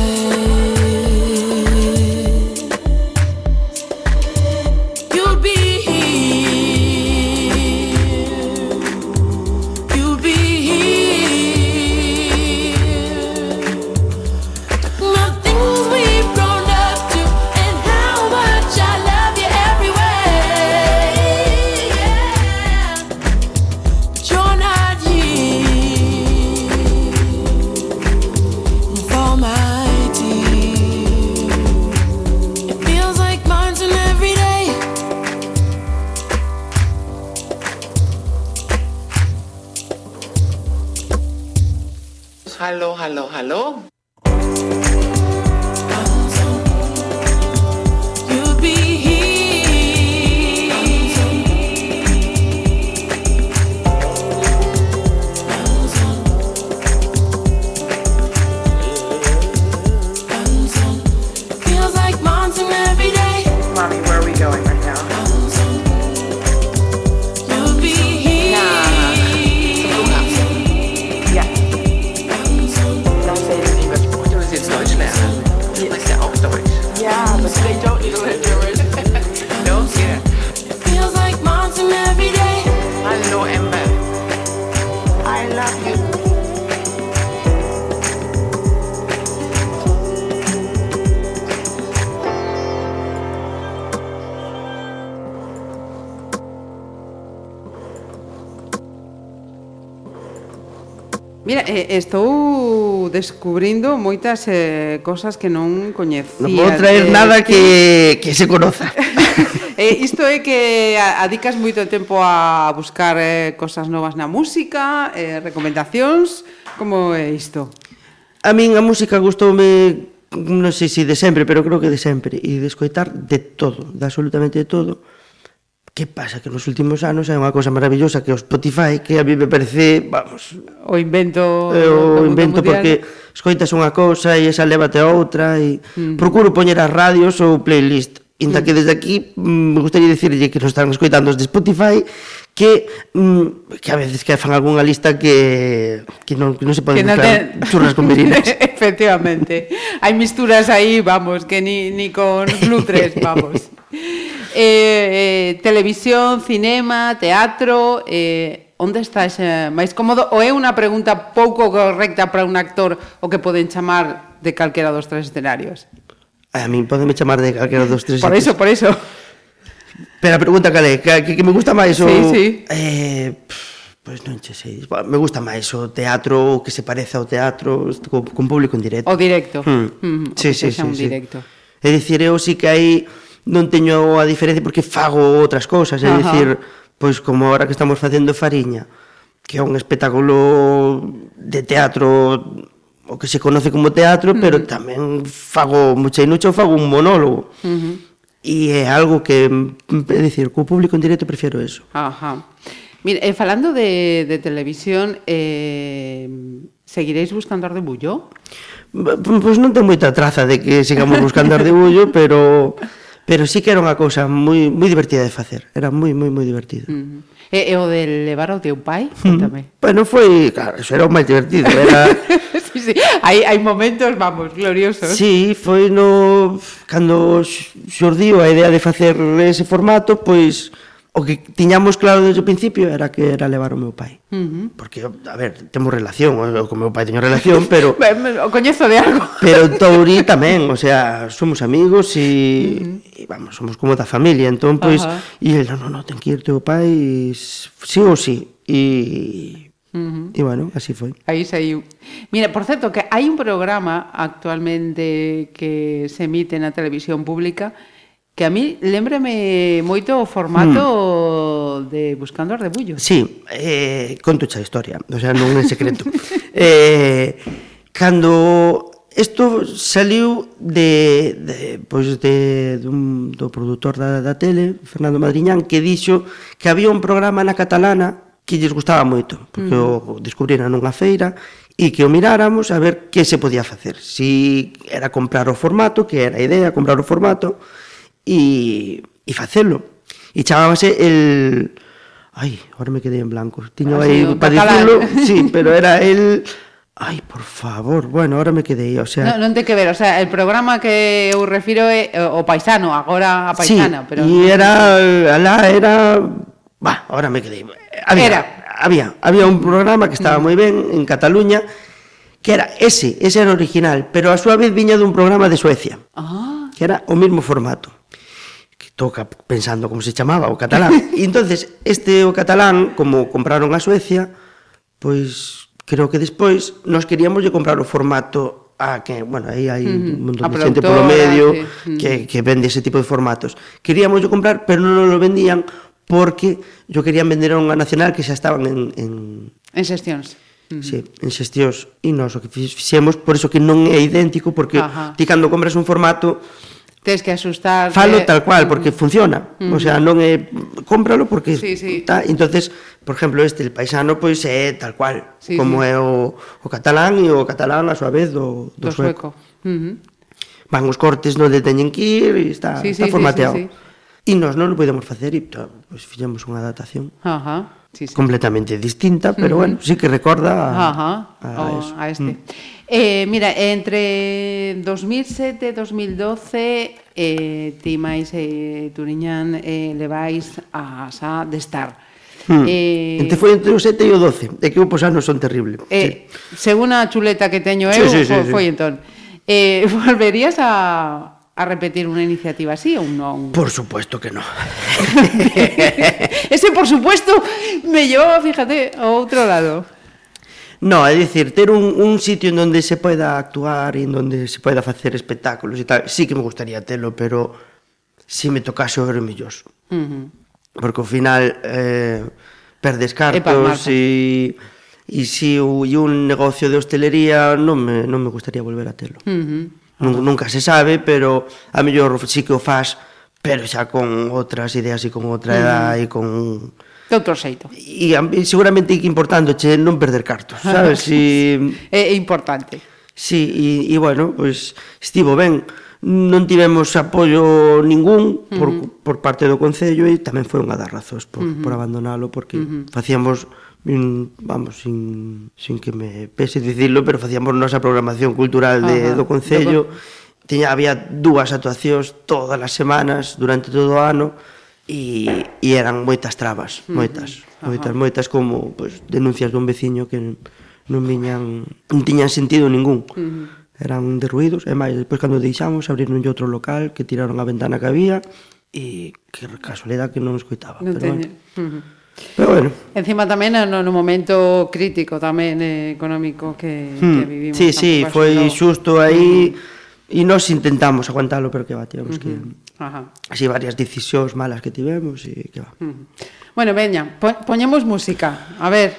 Hallo, hallo, hallo. estou descubrindo moitas eh, cosas que non coñecía. Non vou traer de, nada que, que se conoza. eh, isto é que adicas moito tempo a buscar eh, cosas novas na música, eh, recomendacións, como é isto? A min a música gustoume non sei se de sempre, pero creo que de sempre, e de escoitar de todo, de absolutamente de todo. Que pasa? Que nos últimos anos hai unha cosa maravillosa que o Spotify, que a mí me parece, vamos... O invento... Eh, o invento mundial. porque escoitas unha cousa e esa lévate a outra e... Mm. Procuro poñer as radios ou playlist. Inda mm. que desde aquí mm, me gustaría dicirlle que nos están escoitando os de Spotify que mm, que a veces que fan algunha lista que que non, que non se poden que no te... churras con merinas. Efectivamente. hai misturas aí, vamos, que ni, ni con glutres, vamos. eh, eh, televisión, cinema, teatro, eh, onde está ese máis cómodo? Ou é unha pregunta pouco correcta para un actor o que poden chamar de calquera dos tres escenarios? A min podeme chamar de calquera dos tres Por eso, por eso. Pero a pregunta cal é? Que, que me gusta máis o... Sí, sí. Eh, Pois non che sei. Me gusta máis o teatro, o que se parece ao teatro, con, con público en directo. O directo. Mm. Mm, sí, o sí, sí, sí. directo. É dicir, eu sí que hai... Aí non teño a diferencia porque fago outras cousas, é Ajá. dicir, pois como agora que estamos facendo Fariña, que é un espectáculo de teatro o que se conoce como teatro, mm. pero tamén fago mucha inucho, fago un monólogo. Uh. E é algo que, é dicir, co público en directo prefiero eso. Ajá. Mira, eh, falando de, de televisión, eh, seguiréis buscando ardebullo? Pois pues non ten moita traza de que sigamos buscando ardebullo, pero pero sí que era unha cousa moi moi divertida de facer, era moi moi moi divertido. Uh -huh. E, e o de levar ao teu pai, contame. Uh non foi, claro, eso era o máis divertido, era sí, sí. Hai hai momentos, vamos, gloriosos. Sí, foi no cando xordiu a idea de facer ese formato, pois o que tiñamos claro desde o principio era que era levar o meu pai. Uh -huh. Porque, a ver, temos relación, o, co meu pai teño relación, pero... o coñezo de algo. pero Touri tamén, o sea, somos amigos e, uh -huh. e vamos, somos como da familia, entón, pois, uh -huh. e el, non, non, no, ten que ir teu pai, sí ou sí, e... Uh -huh. E bueno, así foi. Aí saiu. Mira, por certo, que hai un programa actualmente que se emite na televisión pública que que a mí lembrame moito o formato mm. de Buscando a Rebullo. Sí, eh, conto xa a historia, o sea, non é secreto. eh, cando isto saliu de, de, pois de, dun, do produtor da, da tele, Fernando Madriñán, que dixo que había un programa na catalana que lles gustaba moito, porque mm. o descubriran nunha feira e que o miráramos a ver que se podía facer. Si era comprar o formato, que era a idea, comprar o formato, e, e facelo. E chamábase el... Ai, ahora me quedei en blanco. Tiño ah, aí sí, para dicirlo, sí, pero era el... Ai, por favor, bueno, ahora me quedei, o sea... No, non te que ver, o sea, el programa que eu refiro é eh, o paisano, agora a paisana, sí, pero... Sí, era, alá, era... Bah, ahora me quedei. Había, era. Había, había un programa que estaba mm. moi ben en Cataluña, que era ese, ese era original, pero a súa vez viña dun programa de Suecia, ah. que era o mesmo formato toca pensando como se chamaba o catalán. E entonces este o catalán, como compraron a Suecia, pois creo que despois nos queríamos de comprar o formato a que, bueno, aí hai un montón de xente polo medio sí. que, que vende ese tipo de formatos. Queríamos de comprar, pero non lo vendían porque yo querían vender a unha nacional que xa estaban en... En, en xestións. Sí, en xestións. E nós o que fixemos, por iso que non é idéntico, porque Ajá. ti cando compras un formato Tens que asustar. Falo tal cual, mm. porque funciona. Uh -huh. O sea, mm. non é cómpralo porque sí, sí. Tá, entonces, por exemplo, este el paisano pois pues, é tal cual, sí, como sí. é o, o catalán e o catalán a súa vez do, do, do sueco. sueco. Uh -huh. Van os cortes non teñen que ir e está, sí, está sí, formateado. Sí, sí, sí. E nós non o podemos facer e pois, pues, fixemos unha adaptación. Ajá. Uh -huh sí, sí. completamente distinta, pero uh -huh. bueno, sí que recorda a, uh -huh. a, o, eso. a este. Mm. Eh, mira, entre 2007 e 2012 eh, ti máis eh, Turiñán eh, levais a xa de estar. Hmm. Eh, entre foi entre o 7 e o 12 é que os anos son terribles. eh, sí. Según a chuleta que teño eu sí, eh, sí, sí, Foi sí. entón eh, Volverías a, a repetir unha iniciativa así ou non? Por supuesto que no. Ese, por supuesto, me llevaba, fíjate, a outro lado. No, é dicir, ter un, un sitio en donde se pueda actuar e en donde se pueda facer espectáculos e tal, sí que me gustaría telo, pero si me tocase o vermelloso. Uh -huh. Porque ao final eh, perdes cartos e e si o, e un negocio de hostelería non me, non me gustaría volver a telo. Uh -huh. Nun, nunca se sabe, pero a mellor sí que o faz, pero xa con outras ideas e con outra mm. edad e con de outro xeito. E, e seguramente que importando che non perder cartos, sabes? Si é, é importante. Si, e, e bueno, pois estivo ben. Non tivemos apoio ningún por, uh por parte do Concello e tamén foi unha das razóns por, uh por mm-hmm. abandonalo porque uh facíamos facíamos vamos, sin, sin que me pese dicirlo, pero facíamos nosa programación cultural de, Ajá, do Concello. Tiña, había dúas actuacións todas as semanas durante todo o ano e, e eran moitas trabas, moitas, uh -huh. moitas, Ajá. moitas como pues, denuncias dun veciño que non viñan, non tiñan sentido ningún. Uh -huh. Eran derruídos, e máis, despois cando deixamos abriron outro local que tiraron a ventana que había e que casualidade que non escoitaba, Non pero teñe. bueno. Uh -huh. Pero bueno. Encima tamén no, no momento crítico tamén eh, económico que, hmm. que vivimos. Sí, sí, foi no... xusto aí e nós intentamos aguantalo, pero que va, tivemos uh -huh. que... Ajá. Así varias decisións malas que tivemos e que va. Uh -huh. Bueno, veña, po poñemos música. A ver.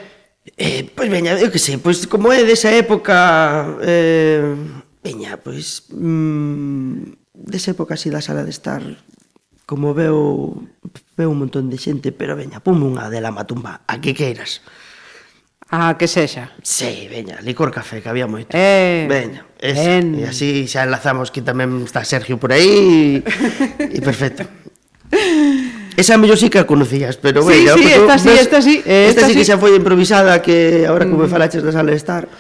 Eh, pois pues, veña, eu que sei, pois pues, como é desa época eh, veña, pois pues, mm, desa época así da sala de estar como veo veo un montón de xente, pero veña, ponme unha de la matumba, a que queiras. A que sexa. Sí, veña, licor café, que había moito. Eh, veña, eso. ben. E así xa enlazamos que tamén está Sergio por aí e perfecto. Esa mellor sí que a conocías, pero veña. sí, sí, esta sí, esta sí, eh, esta, esta sí, que xa foi improvisada que agora como me mm. falaches da sala de estar.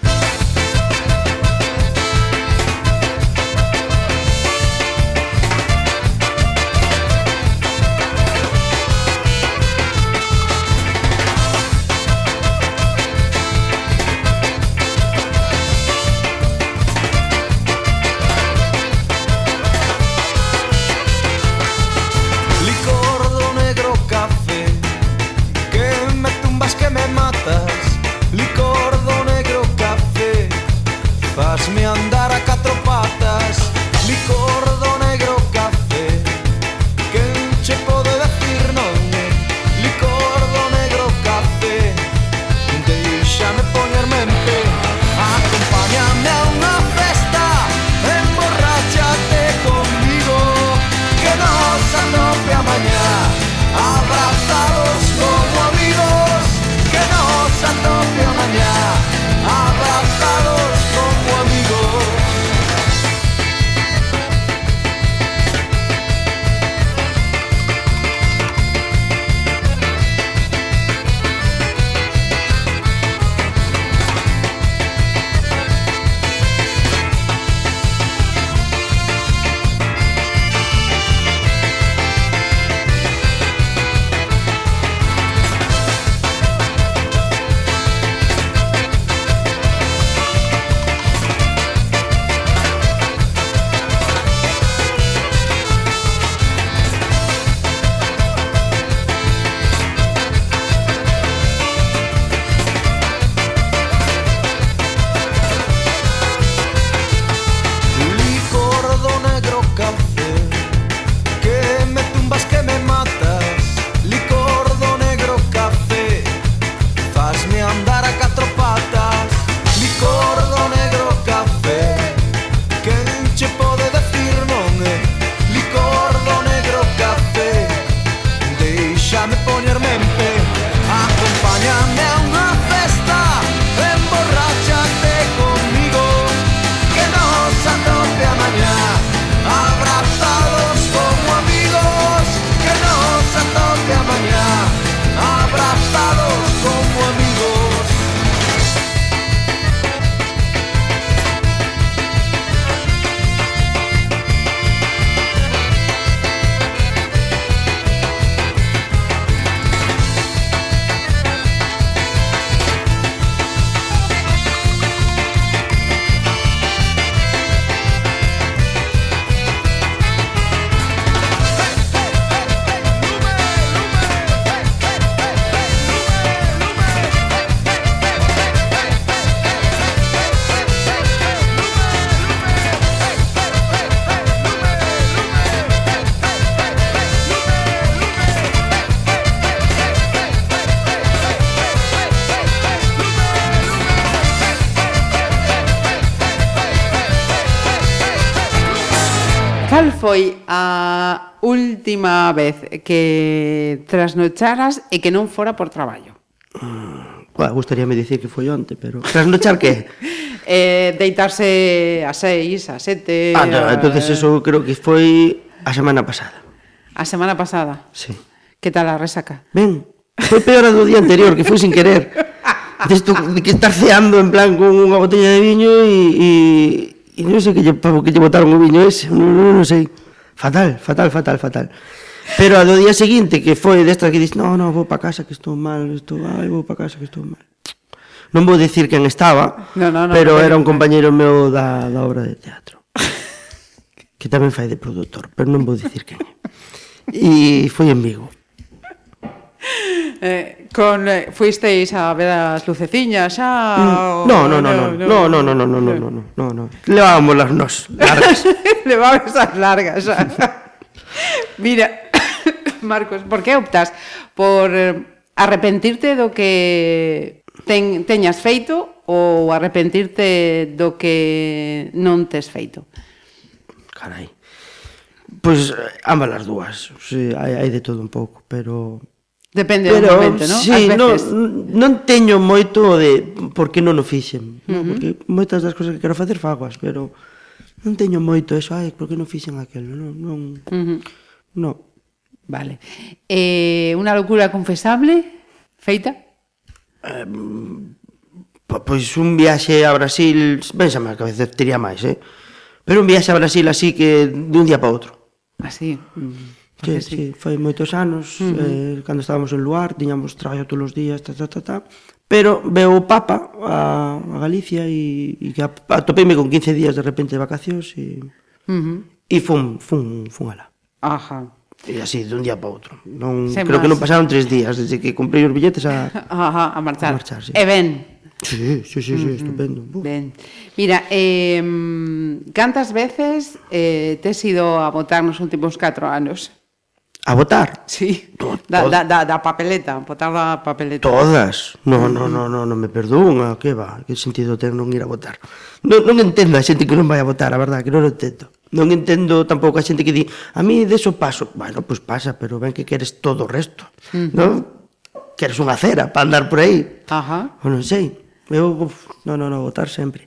foi a última vez que trasnocharas e que non fora por traballo? Ah, bueno, gustaríame dicir que foi onte, pero... Trasnochar que? eh, deitarse a seis, a sete... Ah, no, a... entonces eso creo que foi a semana pasada. A semana pasada? Sí. Que tal a resaca? Ben, foi peor a do día anterior, que foi sin querer. Desto de que estar ceando en plan con unha botella de viño e, e, E non sei que lle, que lle botaron o viño ese, non, non, non sei. Fatal, fatal, fatal, fatal. Pero ao día seguinte, que foi desta que dis, no, no, vou pa casa que estou mal, estou, ai, vou pa casa que estou mal. Non vou dicir quen estaba, no, no, no, pero no, era un compañeiro meu da, da obra de teatro. que tamén fai de produtor, pero non vou dicir quen. E foi en Vigo. Eh, con eh, fuisteis a ver as luceciñas ah, mm. xa? No, no, no, no, no, no, no, no, no, no, no, no, no, no. Levábamos las nos largas. Levábamos as largas. Xa. Ah. Mira, Marcos, por que optas por eh, arrepentirte do que ten, teñas feito ou arrepentirte do que non tes feito? Carai. Pois pues, eh, ambas as dúas. Sí, hai, hai de todo un pouco, pero Depende Pero, do momento, non? Sí, veces... non, non teño moito de por que non o fixen, uh -huh. porque moitas das cousas que quero facer fagoas, pero non teño moito eso, ai, por que non fixen aquelo, non, non, uh -huh. non. Vale. Eh, unha locura confesable feita? Eh, pois un viaxe a Brasil, pensame, que a veces tería máis, eh? Pero un viaxe a Brasil así que de un día para outro. Así. Mm. Sí, sí. foi moitos anos, uh -huh. eh, cando estábamos en Luar, tiñamos traballo todos os días, ta, ta, ta, ta. Pero veo o Papa a, a Galicia e, e que atopeime con 15 días de repente de vacacións e, uh -huh. e fun, fun, fun alá. Ajá. E así, dun día para outro. Non, Sen creo más. que non pasaron tres días desde que comprei os billetes a, Ajá, a marchar. A marchar sí. E ben. Sí, sí, sí, sí uh -huh. estupendo. Uf. Ben. Mira, eh, cantas veces eh, tes ido a votar nos últimos 4 anos? a votar. Sí, da, da, da, da papeleta, votar da papeleta. Todas. No, mm. no, no, no, non me perdón, que va, que sentido ten non ir a votar. Non, non entendo a xente que non vai a votar, a verdade, que non o entendo. Non entendo tampouco a xente que di, a mí deso paso. Bueno, pois pues pasa, pero ven que queres todo o resto, mm. uh -huh. non? Queres unha cera para andar por aí. Ajá. O non sei, eu, uf, non, non, non, votar sempre.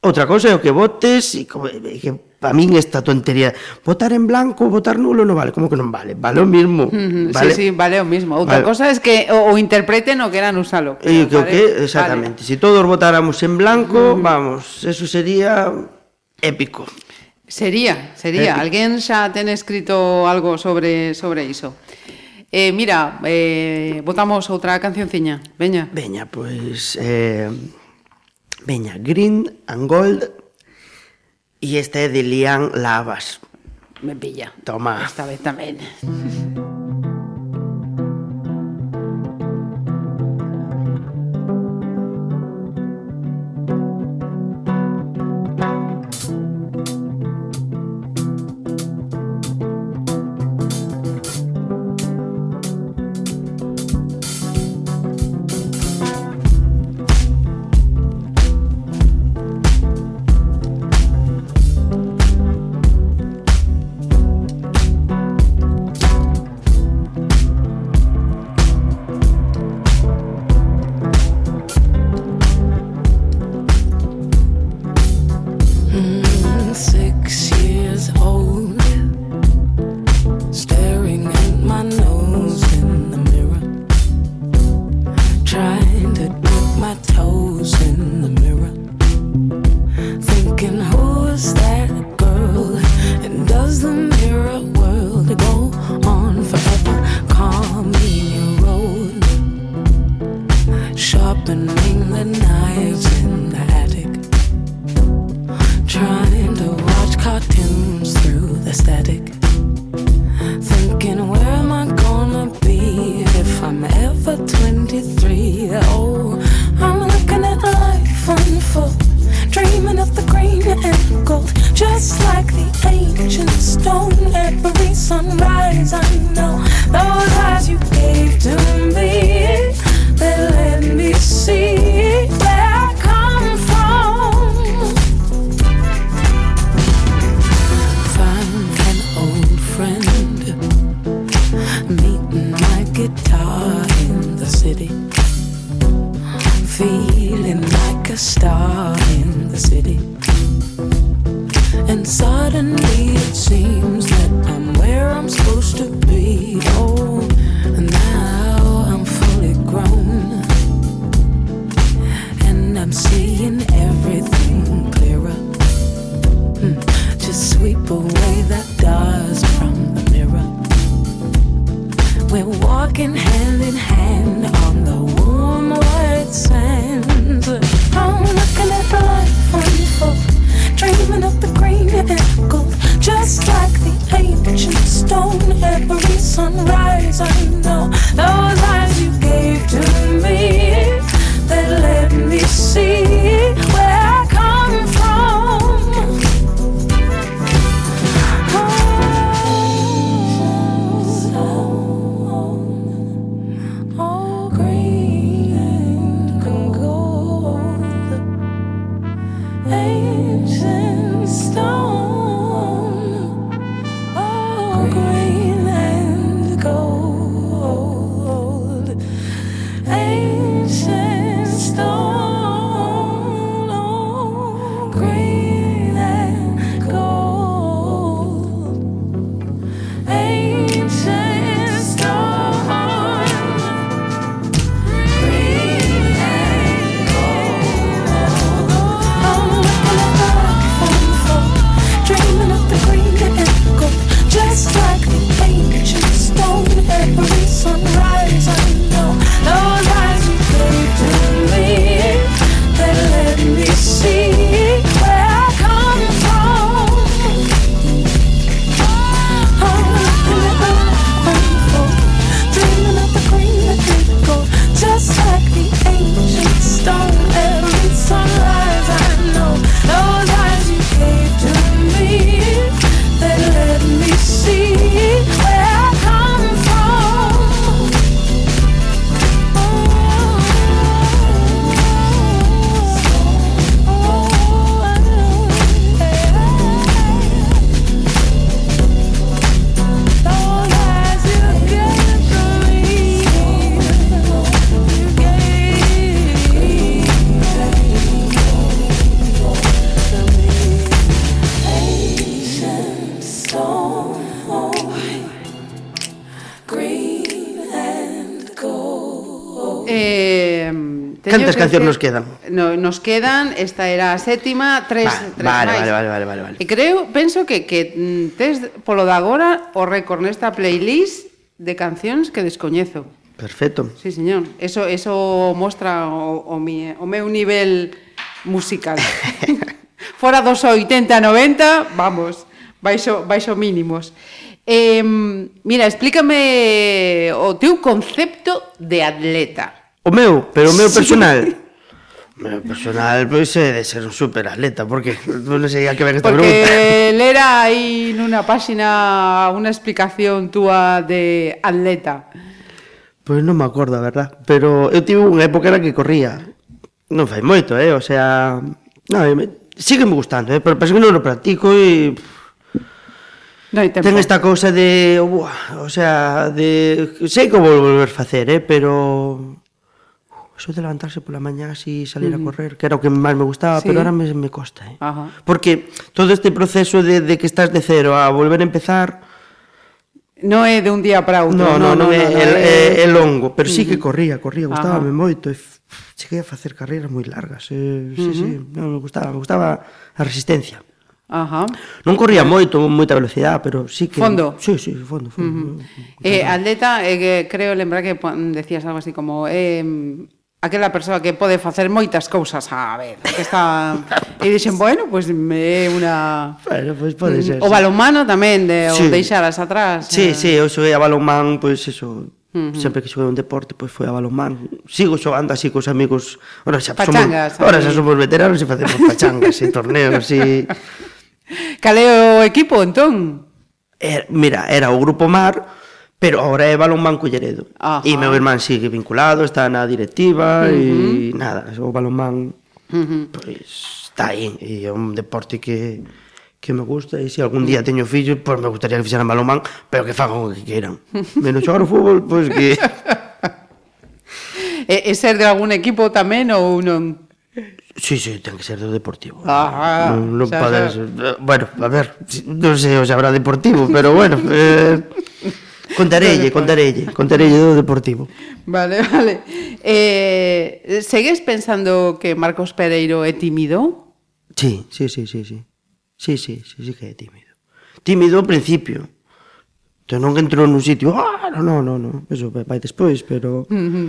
Outra cousa é o que votes e que a min esta tontería votar en blanco, votar nulo non vale, como que non vale? Vale o mismo. Mm -hmm, vale. Sí, sí, vale o mismo. Outra vale. cosa es que o, o interpreten o queran usalo. E que vale, que exactamente, vale. se si todos votáramos en blanco, mm -hmm. vamos, eso sería épico. Sería, sería. Épico. Alguén xa ten escrito algo sobre sobre iso. Eh, mira, eh, votamos outra cancionciña. Veña. Veña, pois pues, eh, Veña, Green and Gold e este de Lian Lavas. Me pilla. Toma. Esta vez tamén. cancións nos quedan? No, nos quedan, esta era a sétima, tres, Va, tres vale, máis. Vale, vale, vale, vale, vale. E creo, penso que, que mm, tes polo de agora o récord nesta playlist de cancións que descoñezo. Perfecto. Sí, señor. Eso, eso mostra o, o, mi, o meu nivel musical. Fora dos 80, 90, vamos, baixo, baixo mínimos. Eh, mira, explícame o teu concepto de atleta. O meu, pero o meu personal. Sí. O meu personal, pois é de ser un super atleta, porque non sei a que ven esta porque pregunta. Porque lera aí nunha páxina unha explicación túa de atleta. Pois non me acordo, a verdad. Pero eu tive unha época na que corría. Non fai moito, eh? O sea... Non, me... sigue me gustando, eh? Pero penso que non o practico e... No hai tempo. Ten esta cousa de... Buah, o sea, de... Sei que vou volver facer, eh? Pero Eso de levantarse pola mañá así salir uh a correr, que era o que máis me gustaba, sí. pero ahora me, me costa, eh. Ajá. Porque todo este proceso de, de que estás de cero a volver a empezar No é de un día para outro, no, no, non, é, é, é, longo, pero sí que corría, corría, gustábame moito, e cheguei a facer carreiras moi largas, eh, sí, uh sí, no, me gustaba, me gustaba a resistencia. Ajá. Non corría moito, moita velocidade, pero sí que Fondo. Sí, sí, fondo, fondo. Uh -huh. Eh, atleta, eh, creo lembrar que decías algo así como eh aquela persoa que pode facer moitas cousas a ver, que está e dixen, bueno, pois pues, é unha Bueno, pois pues pode ser. O balonmano tamén de sí. o deixaras atrás. Sí, eh... sí, eu xoguei a balonmán, pois pues, eso, Uh -huh. Sempre que xoguei un deporte, pois foi a balonmán. Sigo xogando así cos amigos. Ora xa pachangas, somos, ora xa somos veteranos e facemos pachangas e torneos e Cal é o equipo entón? Era, mira, era o grupo Mar, Pero agora é balonmán culleredo. Ajá. E meu irmán sigue vinculado, está na directiva uh -huh. e nada, o balonmán uh -huh. pois está aí, e é un deporte que que me gusta e se algún día teño fillos, pois me gustaría que fixeran balonmán, pero que fagan o que queiran. Menos xogar o fútbol, pois que E, e ser de algún equipo tamén ou non? Sí, sí, ten que ser do deportivo. Ajá. Non, non xa, sea, podes... Eh, bueno, a ver, non sei o se habrá deportivo, pero bueno, eh Contarelle, contarelle, contarelle do Deportivo. Vale, vale. Eh, segues pensando que Marcos Pereiro é tímido? Sí, sí, sí, sí, sí. Sí, sí, sí, sí que é tímido. Tímido ao principio. Entón non entrou nun sitio, ah, non, non, non, non. Eso vai, vai despois, pero... Uh -huh.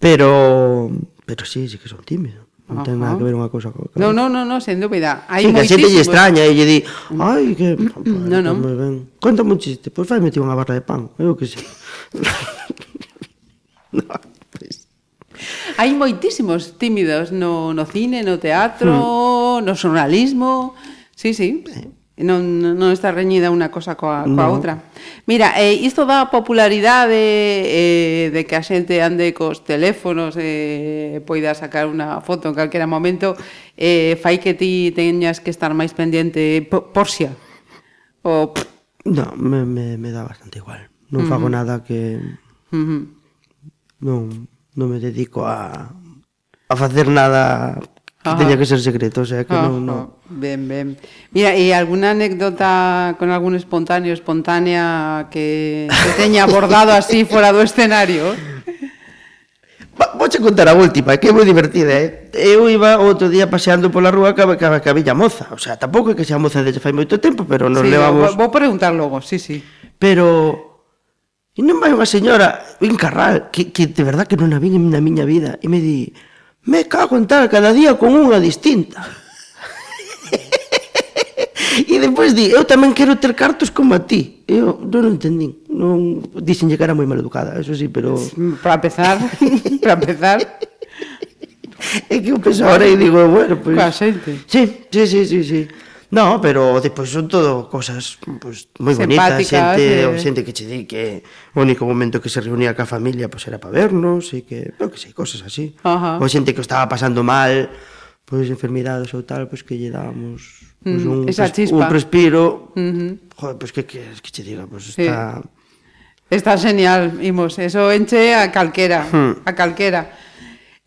Pero... Pero sí, sí que son tímido. Non ten nada que ver unha cousa co. Non, non, non, no, sen dúbida. Hai sí, que xente lle extraña e lle di, mm. ai, que... Non, non. Ben. Conta un chiste, pois fai metido unha barra de pan, eu que sei. Hai moitísimos tímidos no, no cine, no teatro, mm. no xornalismo... Sí, sí. Eh non, non está reñida unha cosa coa, coa no. outra. Mira, eh, isto dá popularidade eh, de que a xente ande cos teléfonos e eh, poida sacar unha foto en calquera momento eh, fai que ti teñas que estar máis pendente por, por xa. O... No, me, me, me dá bastante igual. Non uh -huh. fago nada que... Uh -huh. Non, non me dedico a, a facer nada que Ajá. teña que ser secreto, o sea que Ajá. non, non. Ben, ben. Mira, e alguna anécdota con algún espontáneo, espontánea que te teña abordado así fora do escenario? Vouche contar a última, que é moi divertida, eh? Eu iba outro día paseando pola rúa ca, ca, ca Villa Moza, o sea, tampouco é que sea moza desde fai moito tempo, pero nos sí, levamos... Vou, vou preguntar logo, sí, sí. Pero E non vai unha señora, un carral, que, que de verdad que non a vin na miña vida, e me di, Me cago en tal, cada día con unha distinta. e despois di, eu tamén quero ter cartos como a ti. Eu non o entendín. Non, dixenlle que era moi mal educada, eso sí, pero... Para empezar, para empezar... É que eu penso agora e digo, bueno, pois... Pues... Coa xente. Sí, sí, sí, sí, sí. No, pero despois son todo cosas pues, moi bonitas, xente, eh. xente que che di que o único momento que se reunía ca familia pues, era para vernos e que, no, que sei, cosas así. Ajá. O xente que estaba pasando mal, pois pues, enfermidades ou tal, pois pues, que lle dábamos pues, mm, un, esa pres, un respiro. Uh -huh. Joder, pois pues, que, que, que che diga, pois pues, sí. está... Está genial, imos, eso enche a calquera, hmm. a calquera.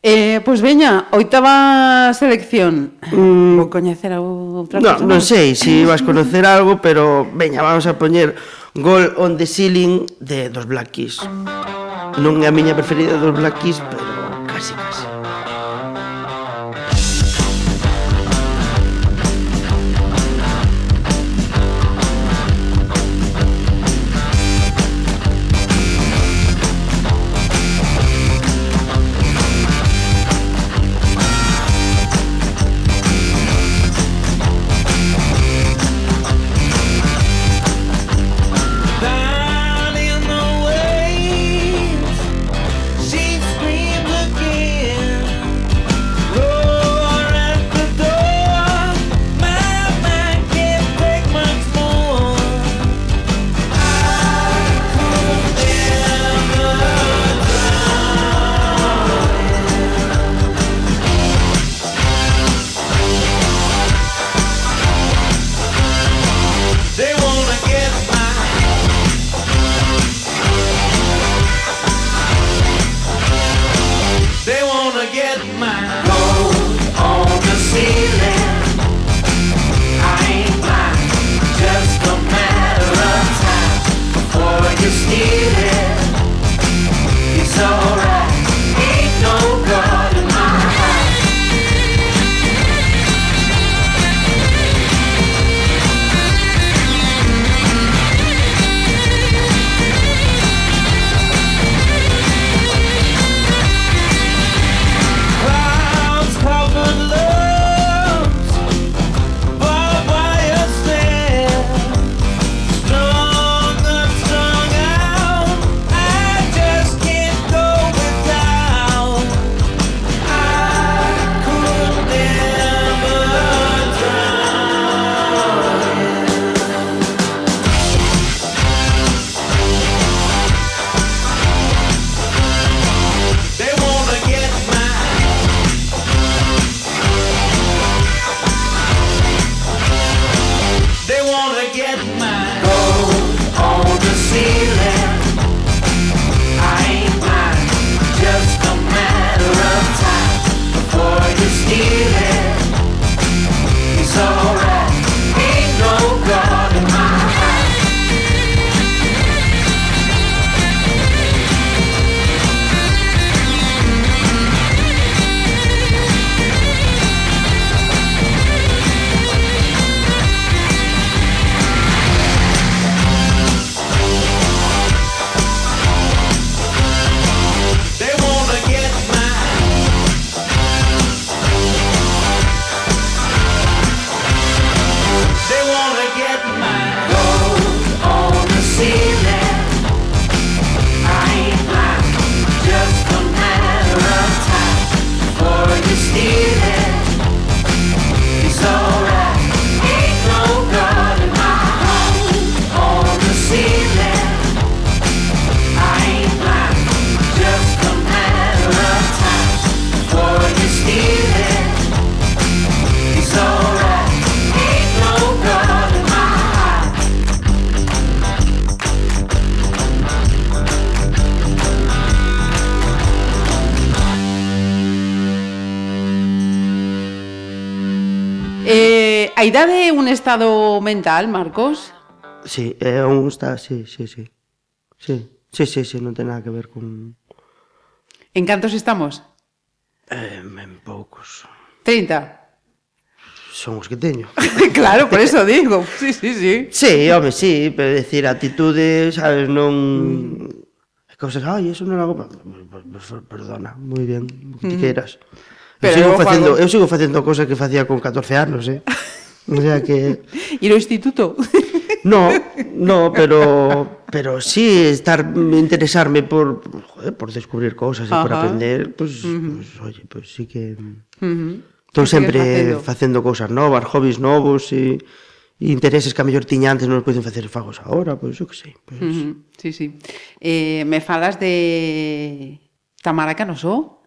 Eh, pois veña, oitava selección. Mm, Vou coñecer a outra no, Non sei se si vas conocer algo, pero veña, vamos a poñer Gol on the Ceiling de dos Black Keys. Non é a miña preferida dos Black Keys, pero estado mental, Marcos? Sí, eh, é un estado, sí, sí, sí. Sí, sí, sí, sí non ten nada que ver con... En cantos estamos? Eh, en poucos. 30? Son os que teño. claro, por eso digo. Sí, sí, sí. Sí, home, sí, pero decir actitudes, sabes, non... Cosas, ai, eso non hago... Perdona, moi ben, o que mm. queiras. Pero eu sigo facendo, eu sigo facendo cousas que facía con 14 anos, eh. O sea que... Ir ao instituto? No, no, pero pero sí estar interesarme por joder, por descubrir cosas e por aprender, pues, uh -huh. pues oye, pues sí que uh -huh. Sempre facendo cousas novas, hobbies novos e e intereses que a mellor tiña antes non os poden facer fagos agora, pois pues, eu que sei. Pues... Uh -huh. Sí, sí. Eh, me falas de Tamara Canoso?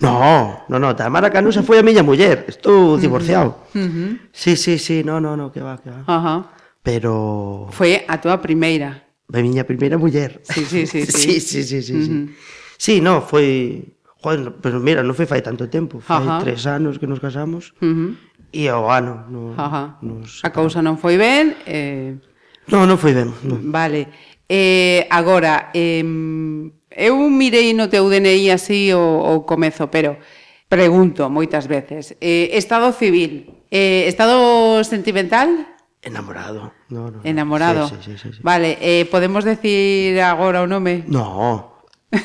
No, no, no, Tamara Canusa foi a miña muller, estou divorciado. Uh -huh. Sí, sí, sí, no, no, no, que va, que va. Uh -huh. Pero... Foi a tua primeira. A miña primeira muller. Sí, sí, sí. sí, sí, sí, sí, sí. Uh -huh. sí no, foi... Joder, pero mira, non foi fai tanto tempo, foi Ajá. tres anos que nos casamos uh oh, -huh. e ao ano no, Ajá. nos... A cousa non foi ben... Eh... Non, non foi ben. No. Vale. Eh, agora, eh, Eu mirei no teu DNI así o, o comezo, pero pregunto moitas veces. Eh, estado civil, eh, estado sentimental? Enamorado. No, no, Enamorado. Sí, sí, sí, sí. Vale, eh, podemos decir agora o nome? No.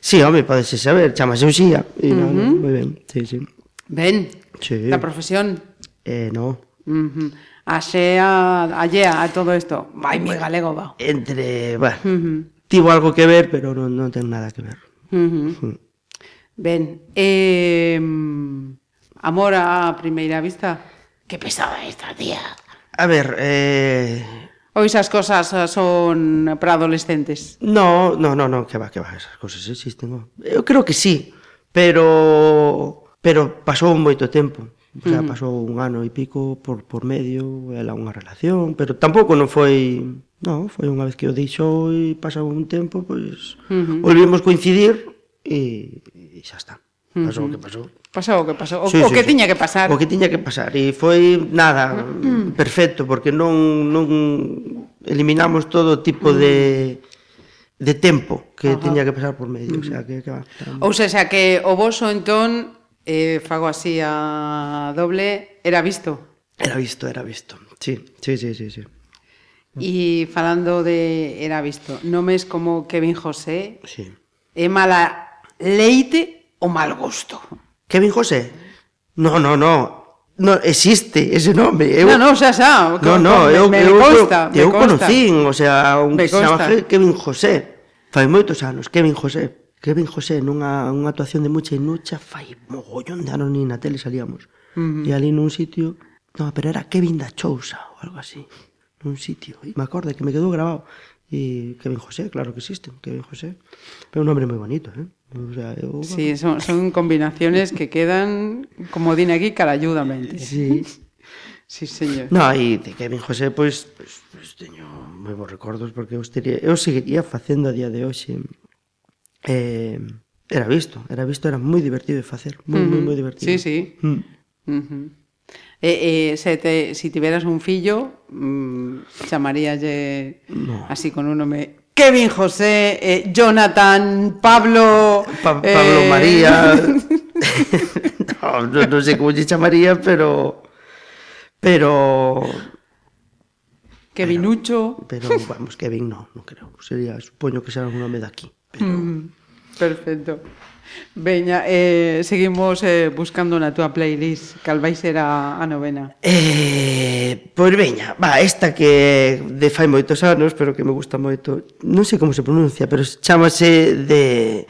sí, home, podese saber, chamase Uxía. E uh -huh. no, no, moi ben, sí, sí. Ben, sí. da profesión? Eh, no. Uh -huh. A xea, a llea, a todo isto. Vai, mi galego, va. Entre, va. Uh -huh. Tivo algo que ver, pero non, non ten nada que ver. Uh -huh. Uh -huh. Ben, eh, amor a primeira vista? Que pesada esta, tía. A ver, eh... Ou esas cosas eh, son para adolescentes? No, no, no, no, que va, que va, esas cosas existen. No. Eu creo que sí, pero pero pasou moito tempo xa mm. pasou un ano e pico por, por medio, ela unha relación, pero tampouco non foi... Non, foi unha vez que o deixou e pasou un tempo, pois... Pues, uh -huh. Volvimos coincidir e, e xa está. Pasou o que pasou. Pasou o que pasou. O, sí, o sí, que sí. tiña que pasar. O que tiña que pasar. E foi nada, perfecto, porque non, non eliminamos todo tipo de de tempo que Ajá. tiña que pasar por medio, o sea que, que va. Ou sea, que o voso entón eh, fago así a doble, era visto. Era visto, era visto. Sí, sí, sí, sí, sí. E falando de era visto, nomes como Kevin José, sí. é mala leite ou mal gusto? Kevin José? No, no, no. No, existe ese nome. Eu, no, no, xa, xa. No, no, eu, me, me eu, consta, eu, consta. eu conocín, o sea, un que se chama Kevin José. Fai moitos anos, Kevin José. Kevin José nunha, unha actuación de Mucha inucha Nucha fai mogollón de anos na tele salíamos. Uh -huh. E ali nun sitio, no, pero era Kevin da Chousa ou algo así, nun sitio. E me acorde que me quedou grabado. E Kevin José, claro que existe, Kevin José. Pero un nombre moi bonito, eh? O sea, eu... Sí, son, son combinaciones que quedan, como din aquí, carayudamente. Sí. Sí, señor. No, e de Kevin José, pois, pues, pois, pues, pois pues, teño moi bons recordos porque eu, estaría, eu seguiría facendo a día de hoxe Eh, era visto, era visto, era moi divertido de moi, moi, Ujú. moi divertido. Sí, sí. Mm. Eh, eh, se te, si tiveras un fillo, mm, chamaríalle No. así con un nome Kevin José, eh, Jonathan, Pablo... Pa Pablo eh, María... no, no, non sei como lle chamaría, pero... Pero... Kevinucho. Pero, vamos, Kevin no, non creo. Sería, supoño que será un nome daqui. Mm, Perfecto. Veña, eh, seguimos eh, buscando na túa playlist. Cal vai ser a, a novena? Eh, Pois veña, va, esta que de fai moitos anos Pero que me gusta moito. Non sei como se pronuncia Pero chamase de,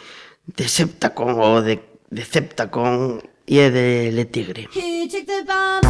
de Septacon Ou de, de Septacon E é de Le Tigre. He took the bomb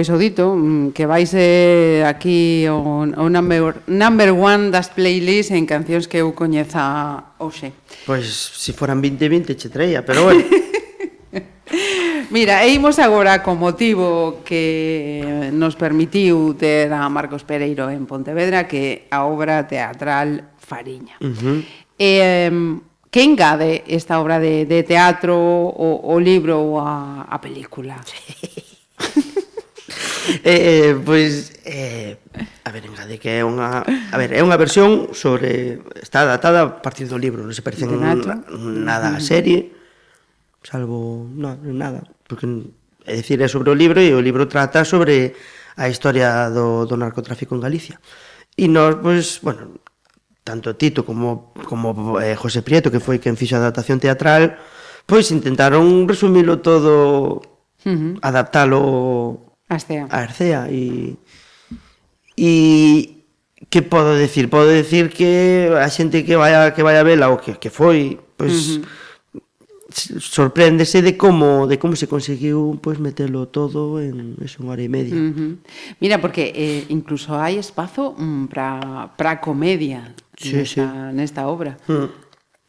pois o dito, mm, que vais eh, aquí o, o number, number one das playlists en cancións que eu coñeza hoxe. Pois, se foran 20-20 che traía, pero bueno. Mira, e imos agora co motivo que nos permitiu ter a Marcos Pereiro en Pontevedra que a obra teatral Fariña. Uh -huh. eh, que engade esta obra de, de teatro, o, o libro ou a, a película? Sí. Eh, eh, pois eh, a ver, engade que é unha, a ver, é unha versión sobre está adaptada a partir do libro, non se parece na, nada a serie, salvo no, nada, porque é dicir, é sobre o libro e o libro trata sobre a historia do, do narcotráfico en Galicia. E nós, pois, bueno, tanto Tito como, como eh, José Prieto, que foi quen fixo a adaptación teatral, pois intentaron resumilo todo, uh -huh. adaptalo Arcea. Arcea. E, e que podo decir? Podo decir que a xente que vai a, que vai a vela ou que, que foi, pois... Uh -huh sorpréndese de como de como se conseguiu pois metelo todo en eso, unha hora e media. Uh -huh. Mira, porque eh, incluso hai espazo mm, para para comedia sí, nesta, sí. nesta obra. Uh -huh.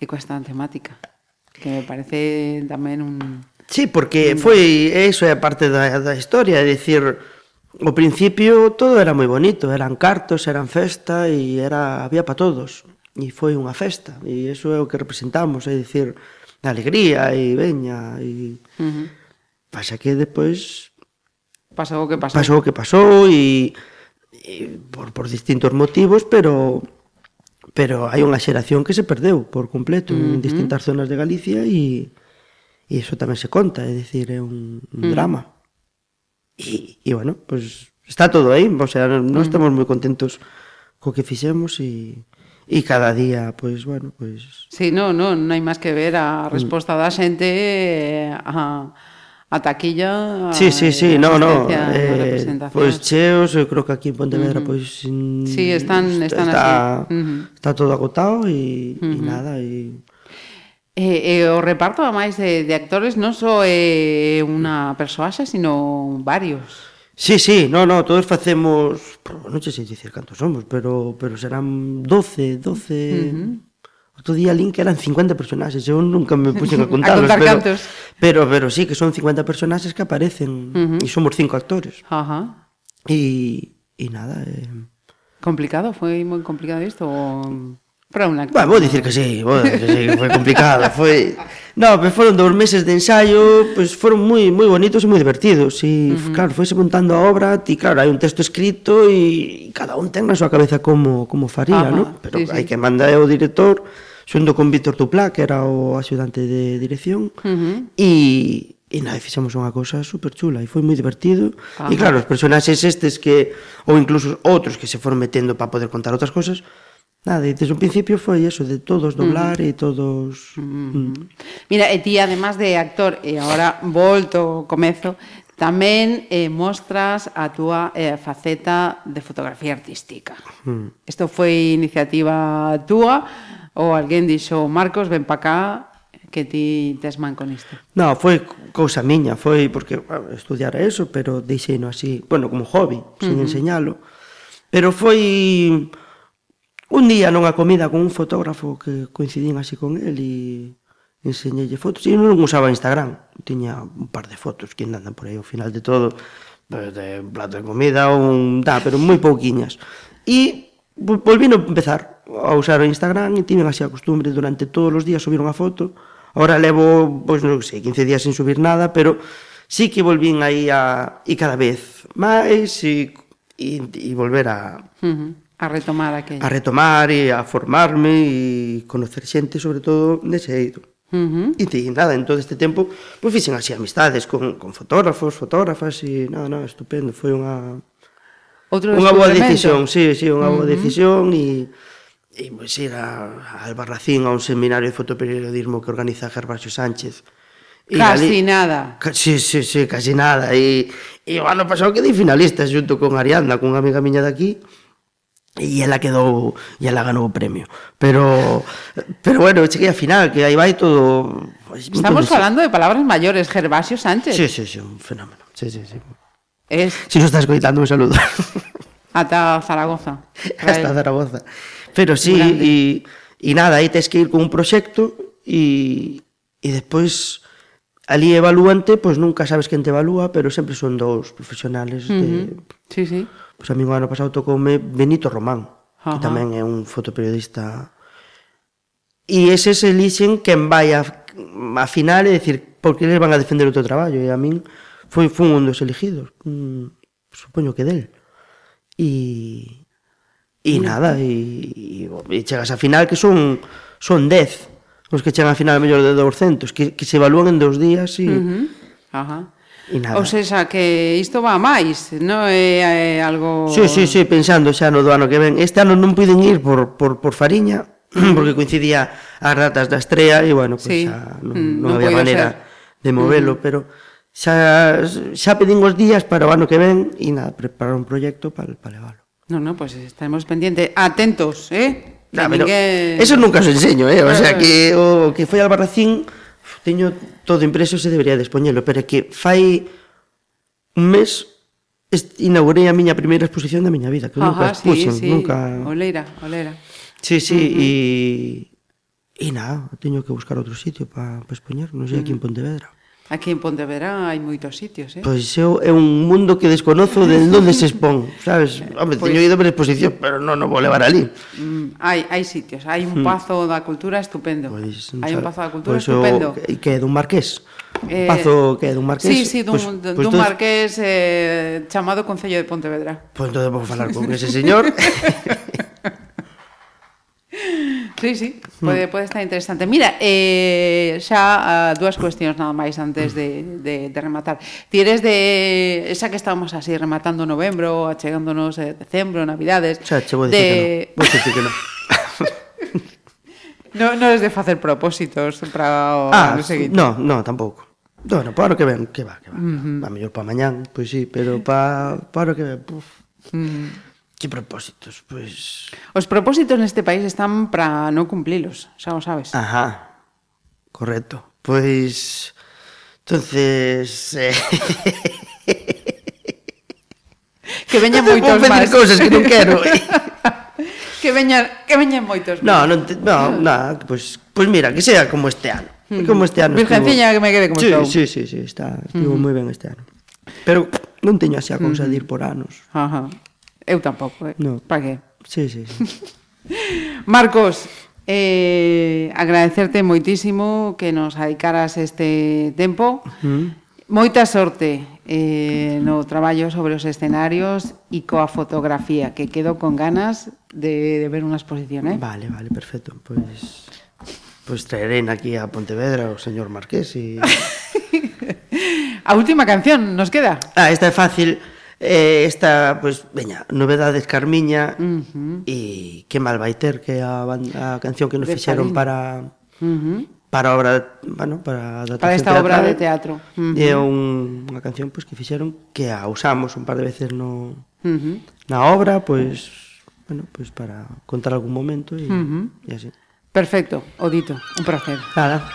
E coa esta temática, que me parece tamén un Sí, porque mm. foi eso é a parte da, da historia, é dicir, o principio todo era moi bonito, eran cartos, eran festa e era había para todos. E foi unha festa, e iso é o que representamos, é dicir, a alegría e veña e uh -huh. pasa que despois pasou o que pasou. Pasou o que pasou e, e por por distintos motivos, pero pero hai unha xeración que se perdeu por completo uh -huh. en distintas zonas de Galicia e e iso tamén se conta, é dicir, é un, un Ujú. drama. E, e bueno, pues está todo aí, o sea, nós Ujú. estamos moi contentos co que fixemos e e cada día, pois bueno, pois Sí, no, no, non hai máis que ver a Mm. resposta da xente eh, a, a taquilla Sí, sí, sí, a no, no, a eh, pois cheos, eu creo que aquí en Pontevedra pois sin, Sí, están- están está, así. Ujú. está todo agotado e, e Ujú. nada e E, e o reparto, ademais, de, de actores non só é unha persoaxe, sino varios. Sí, sí, no, no, todos facemos, non sei dicir cantos somos, pero pero serán 12, 12... Uh -huh. Outro día link eran 50 personaxes, eu nunca me puxen a contarlos, a contar pero, cantos. pero pero sí que son 50 personaxes que aparecen uh -huh. e somos cinco actores. Ajá. Uh -huh. E e nada, eh... complicado, foi moi complicado isto. O... Para un lactante. Bueno, vou dicir que sí, vou dicir que sí, foi complicado, foi... No, pero foron dous meses de ensaio, pois pues foron moi moi bonitos e moi divertidos. E uh -huh. claro, foise montando a obra, ti claro, hai un texto escrito e cada un ten na súa cabeza como como faría, Ajá, ¿no? Pero sí, hai sí. que manda o director, xunto con Víctor Tuplá, que era o axudante de dirección, uh -huh. e E nada, fixemos unha cousa super chula e foi moi divertido. Ajá. E claro, os personaxes estes que ou incluso outros que se foron metendo para poder contar outras cousas, Nada, e desde o principio foi eso, de todos doblar uh -huh. e todos... Uh -huh. uh -huh. Mira, e ti, además de actor, e agora volto ao comezo, tamén eh, mostras a túa eh, faceta de fotografía artística. Uh -huh. Isto foi iniciativa túa, ou alguén dixo, Marcos, ven pa cá, que ti tes man con isto? Non, foi cousa miña, foi porque bueno, estudiar eso, pero deixeino así, bueno, como hobby, uh -huh. enseñalo. Pero foi Un día nunha comida con un fotógrafo que coincidín así con el e enseñelle fotos. E non usaba Instagram, tiña un par de fotos que andan por aí ao final de todo, de un plato de comida, un... Da, pero moi pouquiñas. E volvino a empezar a usar o Instagram e tiven así a costumbre durante todos os días subir unha foto. Ahora levo, pois non sei, 15 días sen subir nada, pero sí que volvín aí a... e cada vez máis e, e, e volver a... Uh -huh A retomar aquello. A retomar e a formarme e conocer xente, sobre todo, nese eido. Uh -huh. E ti, nada, en todo este tempo, pois pues, fixen así amistades con, con fotógrafos, fotógrafas e nada, nada, estupendo, foi unha... Outro unha boa decisión, sí, sí, unha boa uh -huh. decisión e e pois ir a, a Albarracín a un seminario de fotoperiodismo que organiza Gervasio Sánchez. E casi ali, nada. Ca, sí, sí, sí, casi nada. E, e o ano pasado quedei finalista xunto con Ariadna, con unha amiga miña de aquí, e ela quedou e ela ganou o premio. Pero pero bueno, cheguei a final que aí vai todo estamos todo falando de palabras maiores Gervasio Sánchez. Sí, sí, sí, un fenómeno. Sí, sí, sí. Es... si nos estás coitando un saludo. Ata Zaragoza. Hasta Zaragoza. Pero sí, e e nada, aí tens que ir con un proxecto e e despois ali evalúante, pois nunca sabes quen te evalúa, pero sempre son dous profesionales uh -huh. de Sí, sí. Pois a mí o ano pasado tocoume Benito Román, Ajá. que tamén é un fotoperiodista. E eses elixen quen vai a, a final e decir por que eles van a defender o teu traballo. E a min foi, foi un dos elegidos, Mm, supoño que del. E... E nada, e, e, e chegas a final que son son 10 os que chegan a final mellor de 200, que, que se evalúan en dous días e... Uh -huh. Ajá. E nada. Ou seja, que isto va a máis, non é, é algo... Sí, sí, sí, pensando xa no do ano que ven. Este ano non puiden ir por, por, por Fariña, porque coincidía as datas da estrela e, bueno, pues, sí. xa non, mm, non, non había maneira ser. de movelo, mm. pero xa, xa pedín os días para o ano que ven e nada, preparar un proxecto para, para leválo. Non, non, pois pues estaremos pendientes, atentos, eh? Nah, pero ninguén... Eso nunca os enseño, eh? O sea, ah. que o que foi Albarracín... Barracín Teño todo impreso se debería despoñelo, pero é que fai un mes inaugurei a miña primeira exposición da miña vida, que Ajá, nunca expuxen, sí, sí. nunca... Oleira, Oleira. Sí, sí, uh -huh. e... E nada, teño que buscar outro sitio para pa expoñer, non sei, aquí en Pontevedra. Aquí en Pontevedra hai moitos sitios, eh? Pois eu é un mundo que desconozo de onde se expón, sabes? Eh, Home, pois... teño ido ver exposición, pero non o vou levar ali. Mm, hai, hai sitios, hai un mm. pazo da cultura estupendo. Pois, hai un pazo da cultura pois, estupendo. O, que é dun marqués? Eh, pazo que é dun marqués? Sí, sí, dun, pois, dun, pois, dun marqués eh, chamado Concello de Pontevedra. Pois entón vou falar con ese señor Sí, sí, pode, pode estar interesante. Mira, eh, xa ah, dúas cuestións nada máis antes de, de, de rematar. Ti eres de esa que estamos así rematando novembro, achegándonos eh, decembro, navidades. Xa, che vou dicir de... que no. Vou dicir que no. no, no es de facer propósitos para o ah, ano seguinte. No, no, tampouco. Bueno, para o que ven, que va, que va. Uh -huh. A mellor para mañán, pois pues sí, pero para, para o que ven, puf. Uh -huh. Que propósitos? Pois... Os propósitos neste país están para non cumplilos, xa o sabes. Ajá, correcto. Pois, entonces... Eh... que veñan moitos máis. Vou cousas que non quero. Que veñan, que veñan moitos máis. Non, te, no, nada, pois, pois mira, que sea como este ano. Uh. Como este ano. Virgenciña estuvo... que me quede como sí, estou. Sí, sí, sí, está, estivo uh mm. moi ben este ano. Pero non teño así a cousa de mm. ir por anos. Ajá. Eu tampouco, eh? no. para que? Sí, sí, sí. Marcos, eh, agradecerte moitísimo que nos adicaras este tempo. Uh -huh. Moita sorte eh, no traballo sobre os escenarios e coa fotografía, que quedo con ganas de, de ver unha exposición. Eh? Vale, vale, perfecto. Pois, pois traerén aquí a Pontevedra o señor Marqués e... a última canción, nos queda? Ah, esta é fácil. Eh, esta, pois, pues, veña, novedades Carmiña uh -huh. e que mal vai ter que a, banda, a canción que nos de fixeron Salín. para uh -huh. para obra, bueno, para adaptación Para esta teatral, obra de teatro. Uh -huh. É un, unha canción pois pues, que fixeron que a usamos un par de veces no uh -huh. na obra, pois pues, bueno, pois pues para contar algún momento e uh -huh. e así. Perfecto, Odito, un placer. Nada.